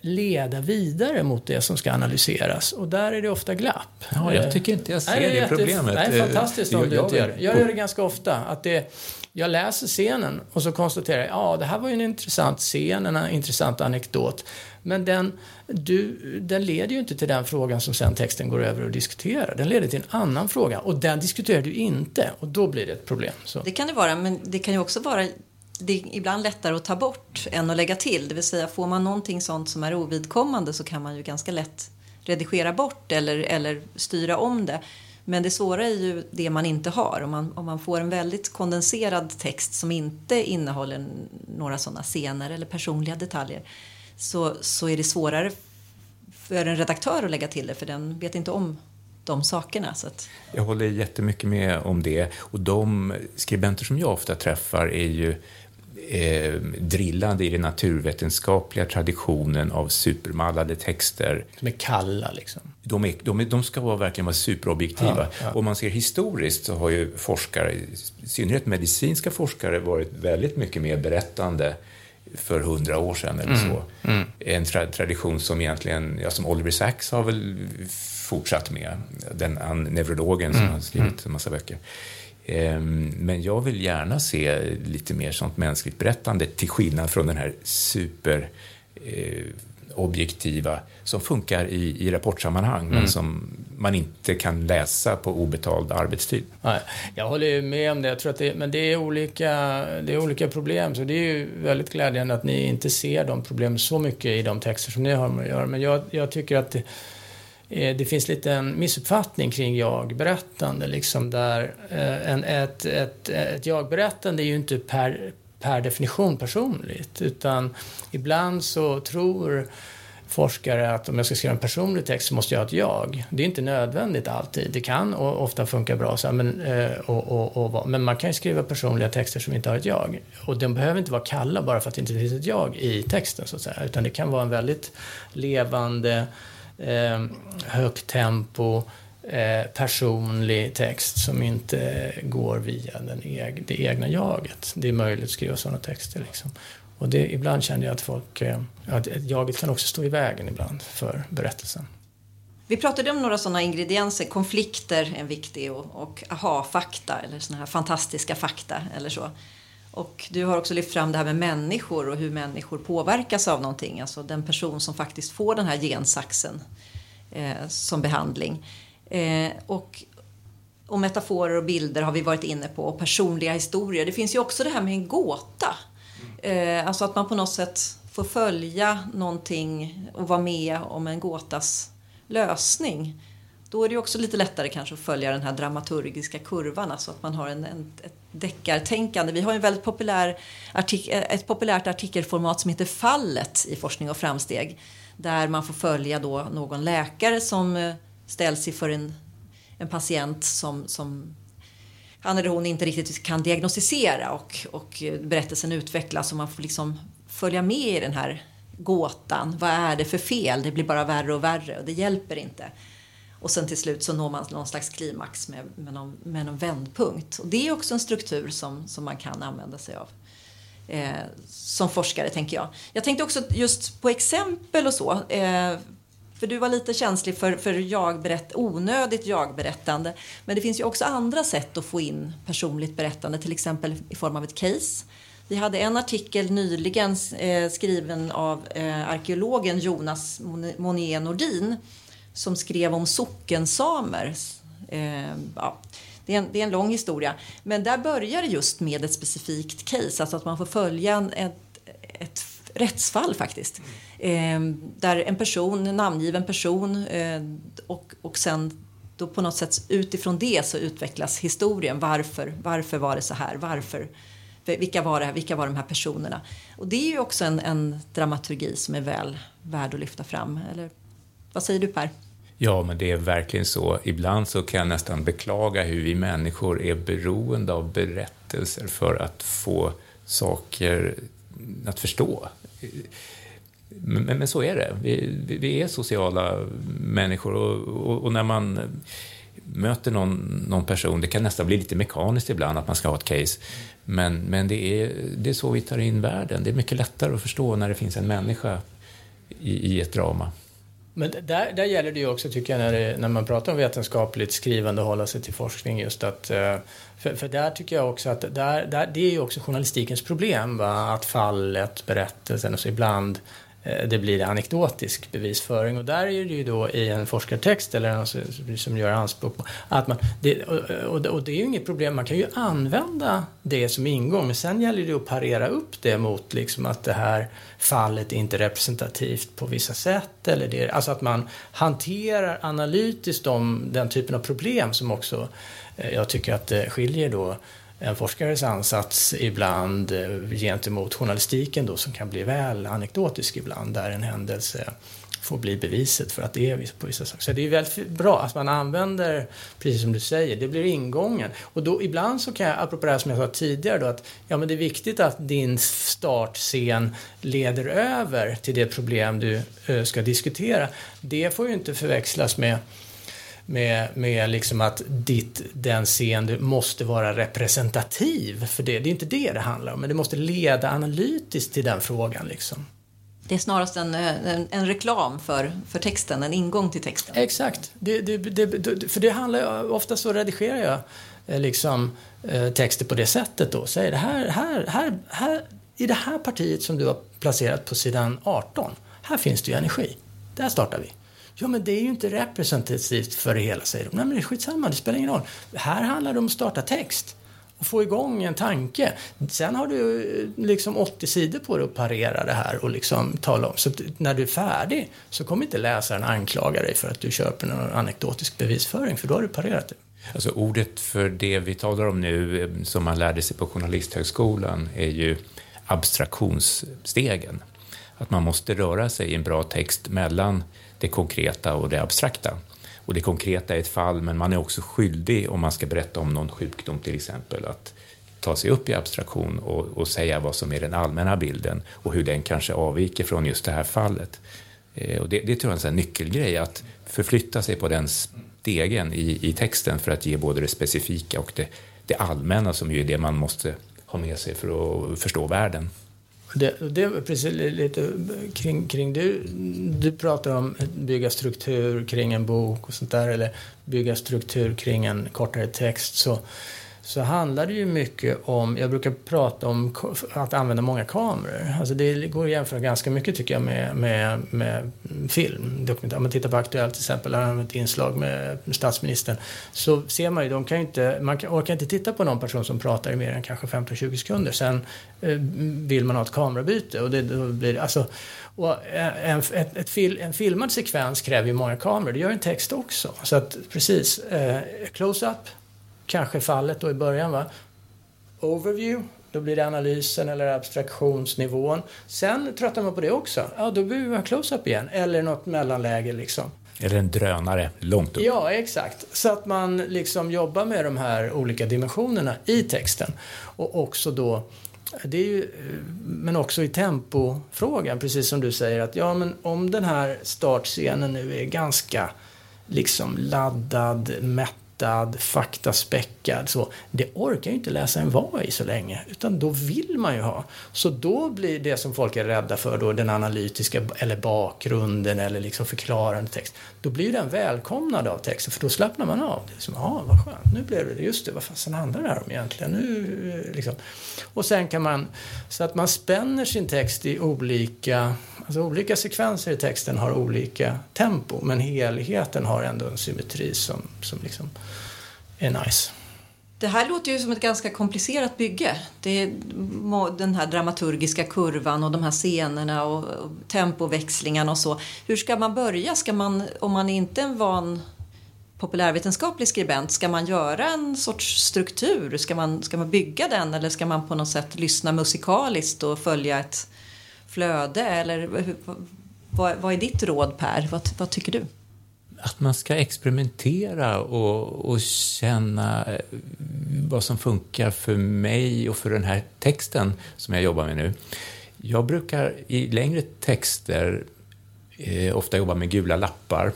leda vidare mot det som ska analyseras. Och där är det ofta glapp. Ja, jag tycker inte jag ser nej, det, det problemet. Nej, fantastiskt om jag, du inte gör det. Jag gör det ganska ofta. Att det, jag läser scenen och så konstaterar jag, ja det här var ju en intressant scen, en intressant anekdot. Men den, du, den leder ju inte till den frågan som sen texten går över och diskuterar. Den leder till en annan fråga och den diskuterar du inte och då blir det ett problem. Så. Det kan det vara, men det kan ju också vara det är ibland lättare att ta bort än att lägga till. Det vill säga får man någonting sånt som är ovidkommande så kan man ju ganska lätt redigera bort eller, eller styra om det. Men det svåra är ju det man inte har. Om man, om man får en väldigt kondenserad text som inte innehåller några sådana scener eller personliga detaljer så, så är det svårare för en redaktör att lägga till det för den vet inte om de sakerna. Så att... Jag håller jättemycket med om det. Och de skribenter som jag ofta träffar är ju eh, drillande i den naturvetenskapliga traditionen av supermallade texter. Som är kalla liksom? De, är, de, är, de ska vara, verkligen vara superobjektiva. Ja, ja. Om man ser historiskt så har ju forskare, i synnerhet medicinska forskare, varit väldigt mycket mer berättande för hundra år sedan eller mm. så. Mm. En tra tradition som egentligen, ja, som Oliver Sacks har väl fortsatt med, den neurologen som mm. har skrivit mm. en massa böcker. Ehm, men jag vill gärna se lite mer sånt mänskligt berättande till skillnad från den här super eh, objektiva som funkar i, i rapportsammanhang mm. men som man inte kan läsa på obetald arbetstid. Nej, jag håller med om det, jag tror att det, men det är, olika, det är olika problem så det är ju väldigt glädjande att ni inte ser de problemen så mycket i de texter som ni har med att göra. Men jag, jag tycker att det, Eh, det finns lite en missuppfattning kring jag-berättande. Liksom där eh, en, ett, ett, ett jag-berättande är ju inte per, per definition personligt. Utan ibland så tror forskare att om jag ska skriva en personlig text så måste jag ha ett jag. Det är inte nödvändigt alltid. Det kan och ofta funka bra så här, men, eh, och, och, och, men man kan ju skriva personliga texter som inte har ett jag. Och de behöver inte vara kalla bara för att det inte finns ett jag i texten så att säga. Utan det kan vara en väldigt levande eh, högt tempo, eh, personlig text som inte går via den eg det egna jaget. Det är möjligt att skriva sådana texter. Liksom. Och det, ibland kände jag att folk, eh, att jaget kan också stå i vägen ibland för berättelsen. Vi pratade om några sådana ingredienser, konflikter är en viktig och, och aha-fakta eller sådana här fantastiska fakta eller så. Och du har också lyft fram det här med människor och hur människor påverkas av någonting. Alltså den person som faktiskt får den här gensaxen eh, som behandling. Eh, och, och metaforer och bilder har vi varit inne på och personliga historier. Det finns ju också det här med en gåta. Eh, alltså att man på något sätt får följa någonting och vara med om en gåtas lösning. Då är det också lite lättare kanske att följa den här dramaturgiska kurvan, alltså att man har en, en, ett deckartänkande. Vi har en väldigt populär artik ett populärt artikelformat som heter Fallet i Forskning och framsteg. Där man får följa då någon läkare som eh, ställs inför en, en patient som, som han eller hon inte riktigt kan diagnostisera och, och berättelsen utvecklas och man får liksom följa med i den här gåtan. Vad är det för fel? Det blir bara värre och värre och det hjälper inte. Och sen till slut så når man någon slags klimax med, med, någon, med någon vändpunkt. Och det är också en struktur som, som man kan använda sig av. Eh, som forskare, tänker jag. Jag tänkte också just på exempel och så. Eh, för du var lite känslig för, för jag onödigt jag-berättande. Men det finns ju också andra sätt att få in personligt berättande, till exempel i form av ett case. Vi hade en artikel nyligen eh, skriven av eh, arkeologen Jonas Monier Nordin som skrev om sockensamer. Eh, ja, det, är en, det är en lång historia. Men där börjar det just med ett specifikt case, alltså att man får följa en, ett, ett rättsfall faktiskt. Eh, där en person, en namngiven person eh, och, och sen då på något sätt utifrån det så utvecklas historien. Varför, varför var det så här? Varför? Vilka var, det, vilka var de här personerna? Och det är ju också en, en dramaturgi som är väl värd att lyfta fram. Eller vad säger du Per? Ja, men det är verkligen så. Ibland så kan jag nästan beklaga hur vi människor är beroende av berättelser för att få saker att förstå. Men, men, så är det. Vi, vi är sociala människor och, och, och, när man möter någon, någon person, det kan nästan bli lite mekaniskt ibland att man ska ha ett case, men, men det, är, det är så vi tar in världen. Det är mycket lättare att förstå när det finns en människa i, i ett drama. Men där, där gäller det ju också, tycker jag, när, det, när man pratar om vetenskapligt skrivande och hålla sig till forskning, just att eh, för, för där tycker jag också att där, där, det är ju också journalistikens problem, va? att fallet, berättelsen och så ibland Eh, det blir anekdotisk bevisföring. Och där är det ju då i en forskartext eller alltså, som gör anspråk på att man, det, och, och, det är ju inget problem, man kan ju använda det som ingång men sen gäller det att parera upp det mot liksom att det här fallet är inte representativt på vissa sätt eller det, alltså att man hanterar analytiskt de, den typen av problem som också eh, jag tycker att det skiljer då en forskares ansats ibland eh, gentemot journalistiken då som kan bli väl anekdotisk ibland där en händelse får bli beviset för att det är på vissa saker. Så det är väldigt bra att man använder, precis som du säger, det blir ingången. Och då ibland så kan jag, apropå det här som jag sa tidigare då, att ja men det är viktigt att din startscen leder över till det problem du eh, ska diskutera. Det får ju inte förväxlas med med, med liksom att ditt, den scen du måste vara representativ för det. Det är inte det det handlar om, men det måste leda analytiskt till den frågan. Liksom. Det är snarast en, en, en, reklam för, för texten, en ingång till texten. Exakt. Det, det, det, för det handlar ofta så redigerar jag eh, liksom, eh, texter på det sättet då. Säger det här, här, här, här, i det här partiet som du har placerat på sidan 18, här finns det ju energi. Där startar vi. Ja, men det är ju inte representativt för det hela, säger de. Nej, men det är skitsamma, det spelar ingen roll. Här handlar det om att starta text och få igång en tanke. Sen har du eh, liksom 80 sidor på dig att parera det här och liksom tala om. Så när du är färdig så kommer inte läsaren anklaga dig för att du köper någon anekdotisk bevisföring, för då har du parerat det. Alltså ordet för det vi talar om nu, eh, som man lärde sig på Journalisthögskolan, är ju abstraktionsstegen. Att man måste röra sig i en bra text mellan det konkreta och det abstrakta. Och det konkreta är ett fall, men man är också skyldig, om man ska berätta om någon sjukdom till exempel, att ta sig upp i abstraktion och, och säga vad som är den allmänna bilden och hur den kanske avviker från just det här fallet. Eh, och det, det tror jag är en nyckelgrej, att förflytta sig på den stegen i, i texten för att ge både det specifika och det, det allmänna som ju är det man måste ha med sig för att förstå världen. Det, det är precis lite kring, kring du, du pratar om att bygga struktur kring en bok och sånt där eller bygga struktur kring en kortare text. Så så handlar det ju mycket om, jag brukar prata om att använda många kameror. Alltså det går att jämföra ganska mycket tycker jag med, med, med film. Dokumentär. Om man tittar på Aktuellt till exempel, där har ett inslag med statsministern. Så ser man ju, de kan ju inte, man orkar inte titta på någon person som pratar i mer än kanske 15-20 sekunder. Sen eh, vill man ha ett kamerabyte och det då blir alltså och eh, en, ett, ett fil, en filmad sekvens kräver ju många kameror, det gör en text också. Så att precis, eh, close-up kanske fallet då i början. Va? Overview, då blir det analysen eller abstraktionsnivån. Sen tröttar man på det också. Ja, då behöver ha close-up igen. Eller något mellanläge liksom. Eller en drönare långt upp. Ja, exakt. Så att man liksom jobbar med de här olika dimensionerna i texten. Och också då det är ju, men också i tempofrågan, precis som du säger att ja, men om den här startscenen nu är ganska liksom laddad, mätt mättad, faktaspäckad. Så det orkar ju inte läsaren vara i så länge, utan då vill man ju ha. Så då blir det som folk är rädda för, då, den analytiska eller bakgrunden eller liksom förklarande text, då blir den välkomnad av texten, för då slappnar man av. Det är som, ja, vad skönt, nu blev det, just det, vad fasen handlar det här om egentligen? Nu, eh, liksom. Och sen kan man, så att man spänner sin text i olika Alltså olika sekvenser i texten har olika tempo men helheten har ändå en symmetri som, som liksom är nice. Det här låter ju som ett ganska komplicerat bygge. Det är den här dramaturgiska kurvan och de här scenerna och tempoväxlingarna och så. Hur ska man börja? Ska man, om man inte är en van populärvetenskaplig skribent, ska man göra en sorts struktur? Ska man, ska man bygga den eller ska man på något sätt lyssna musikaliskt och följa ett flöde? Eller vad, vad är ditt råd Per? Vad, vad tycker du? Att man ska experimentera och, och känna eh, vad som funkar för mig och för den här texten som jag jobbar med nu. Jag brukar i längre texter eh, ofta jobba med gula lappar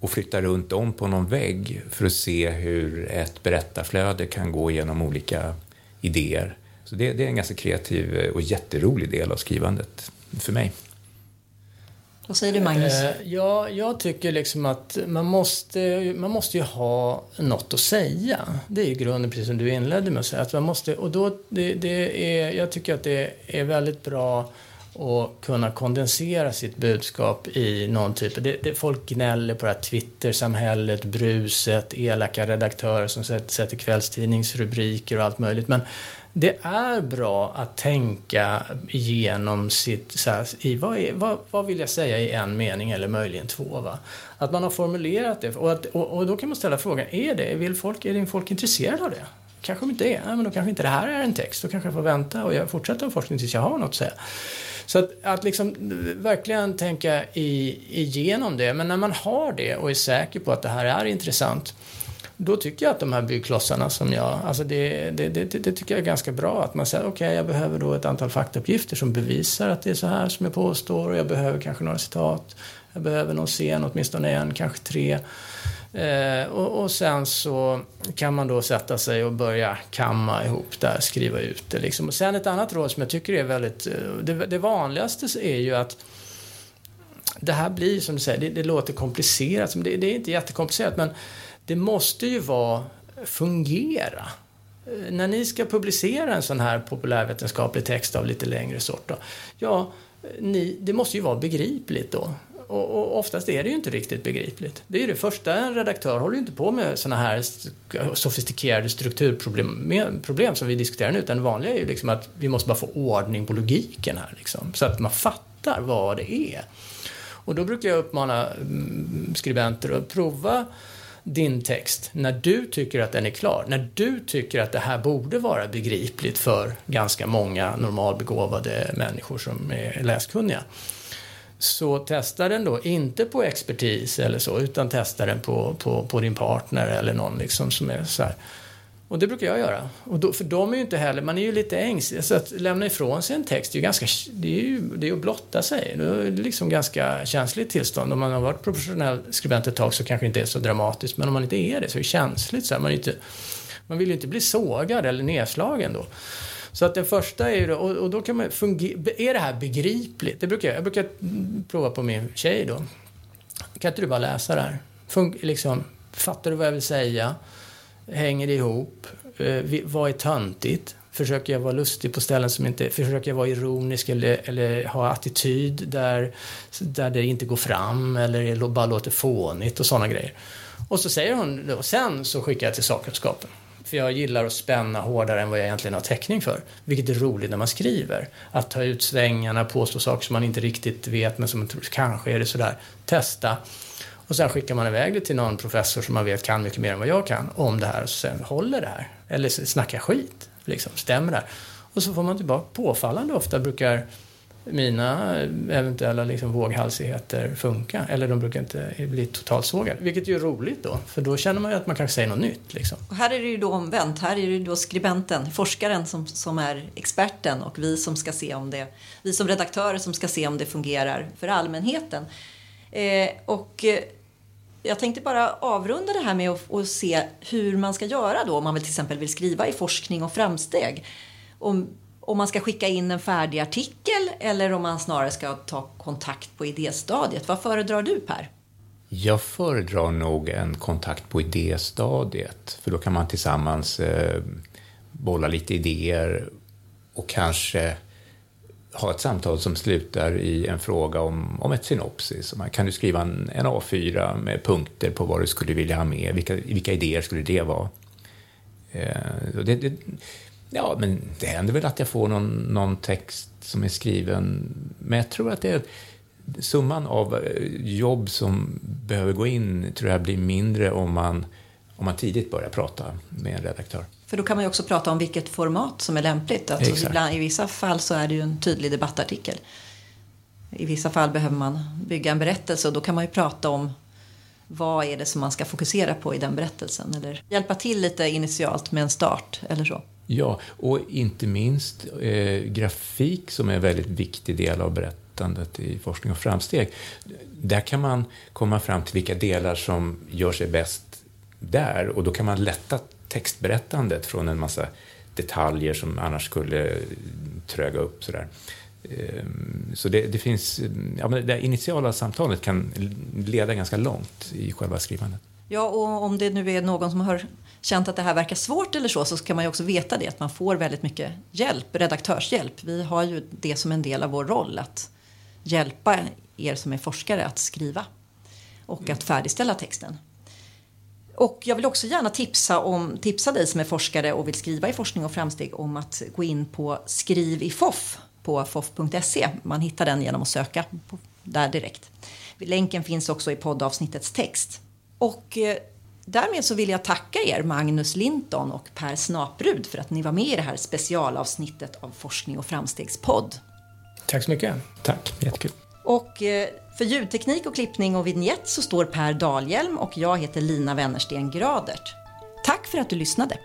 och flytta runt om på någon vägg för att se hur ett berättarflöde kan gå genom olika idéer. Så det, det är en ganska kreativ och jätterolig del av skrivandet för mig. Vad säger du Magnus? Eh, ja, jag tycker liksom att man måste, man måste ju ha något att säga. Det är ju grunden, precis som du inledde med att säga. Att man måste, och då, det, det är, jag tycker att det är väldigt bra att kunna kondensera sitt budskap i någon typ... Det, det, folk gnäller på det här Twitter-samhället, bruset, elaka redaktörer som sätter, sätter kvällstidningsrubriker och allt möjligt. Men det är bra att tänka igenom sitt, så här, i, vad, är, vad, vad, vill jag säga i en mening eller möjligen två. Va? Att man har formulerat det och, att, och, och, då kan man ställa frågan, är, det, vill folk, är din folk intresserade av det? Kanske de inte är, Nej, men då kanske inte det här är en text, då kanske jag får vänta och jag fortsätter med forskning tills jag har något att säga. Så att, att liksom eh, verkligen tänka i, igenom det, men när man har det och är säker på att det här är intressant då tycker jag att de här byggklossarna som jag, alltså det, det, det, det tycker jag är ganska bra. Att man säger okej, okay, jag behöver då ett antal faktauppgifter som bevisar att det är så här som jag påstår och jag behöver kanske några citat. Jag behöver någon scen, åtminstone en, kanske tre. Eh, och, och, sen så kan man då sätta sig och börja kamma ihop där, skriva ut det liksom. Och sen ett annat råd som jag tycker är väldigt, eh, det, det vanligaste är ju att det här blir som du säger, det, det låter komplicerat, det, det är inte jättekomplicerat men det måste ju vara fungera. Eh, när ni ska publicera en sån här populärvetenskaplig text av lite längre sort, då, ja, eh, ni, det måste ju vara begripligt då. Och, och, oftast är det ju inte riktigt begripligt. Det är ju det första, en redaktör håller ju inte på med såna här sofistikerade strukturproblem problem som vi diskuterar nu, utan det vanliga är ju liksom att vi måste bara få ordning på logiken här, liksom, så att man fattar vad det är. Och då brukar jag uppmana mm, skribenter att prova din text när du tycker att den är klar, när du tycker att det här borde vara begripligt för ganska många normalbegåvade människor som är läskunniga. Så testa den då inte på expertis eller så, utan testa den på, på, på din partner eller någon liksom som är så här och det brukar jag göra. Och då, för de är ju inte heller, man är ju lite ängslig. Så att lämna ifrån sig en text är ju ganska, det är ju det är att blotta sig. Det är liksom ganska känsligt tillstånd. Om man har varit professionell skribent ett tag så kanske det inte är så dramatiskt. Men om man inte är det så är det känsligt. Så här, man, inte, man vill ju inte bli sågad eller nedslagen då. Så att den första är ju då, och, och då kan man fungera, är det här begripligt? Det brukar jag, jag brukar prova på min tjej då. Kan inte du bara läsa det här? Fun, liksom, fattar du vad jag vill säga? Hänger ihop. Eh, vad är töntigt? Försöker jag vara lustig på ställen som inte... Försöker jag vara ironisk eller, eller ha attityd där, där det inte går fram eller bara låter fånigt och sådana grejer. Och så säger hon och sen så skickar jag till sakkunskapen. För jag gillar att spänna hårdare än vad jag egentligen har täckning för. Vilket är roligt när man skriver. Att ta ut svängarna, påstå saker som man inte riktigt vet men som kanske är det sådär. Testa. Och sen skickar man iväg det till någon professor som man vet kan mycket mer än vad jag kan om det här. Och sen håller det här. Eller snackar skit. Liksom, stämmer det här? Och så får man tillbaka. Påfallande ofta brukar mina eventuella liksom våghalsigheter funka. Eller de brukar inte bli totalt sågade. Vilket ju är roligt då, för då känner man ju att man kanske säger något nytt. Liksom. Och här är det ju då omvänt. Här är det ju då skribenten, forskaren som, som är experten och vi som ska se om det, vi som redaktörer som ska se om det fungerar för allmänheten. Eh, och eh, jag tänkte bara avrunda det här med att, se hur man ska göra då om man vill, till exempel vill skriva i forskning och framsteg. Om, om man ska skicka in en färdig artikel eller om man snarare ska ta kontakt på idéstadiet. Vad föredrar du Per? Jag föredrar nog en kontakt på idéstadiet, för då kan man tillsammans eh, bolla lite idéer och kanske ha ett samtal som slutar i en fråga om, om ett synopsis. Kan du skriva en, en A4 med punkter på vad du skulle vilja ha med? Vilka, vilka idéer skulle det vara? Eh, det, det, ja, men det händer väl att jag får någon, någon text som är skriven, men jag tror att det är summan av eh, jobb som behöver gå in tror jag blir mindre om man, om man tidigt börjar prata med en redaktör. För då kan man ju också prata om vilket format som är lämpligt. Alltså ibland, I vissa fall så är det ju en tydlig debattartikel. I vissa fall behöver man bygga en berättelse och då kan man ju prata om vad är det som man ska fokusera på i den berättelsen eller hjälpa till lite initialt med en start eller så. Ja, och inte minst eh, grafik som är en väldigt viktig del av berättandet i forskning och framsteg. Där kan man komma fram till vilka delar som gör sig bäst där och då kan man lätta textberättandet från en massa detaljer som annars skulle tröga upp. Sådär. Ehm, så det, det finns, ja, men det initiala samtalet kan leda ganska långt i själva skrivandet. Ja, och om det nu är någon som har känt att det här verkar svårt eller så, så kan man ju också veta det, att man får väldigt mycket hjälp, redaktörshjälp. Vi har ju det som en del av vår roll, att hjälpa er som är forskare att skriva och att färdigställa texten. Och jag vill också gärna tipsa, om, tipsa dig som är forskare och vill skriva i forskning och framsteg om att gå in på Skriv i FOF på fof.se. Man hittar den genom att söka där direkt. Länken finns också i poddavsnittets text. Och eh, därmed så vill jag tacka er, Magnus Linton och Per Snaprud, för att ni var med i det här specialavsnittet av Forskning och framstegspodd. Tack så mycket. Tack, jättekul. Och eh, för ljudteknik och klippning och vignett så står Per Dalhjelm och jag heter Lina Wennersten Gradert. Tack för att du lyssnade.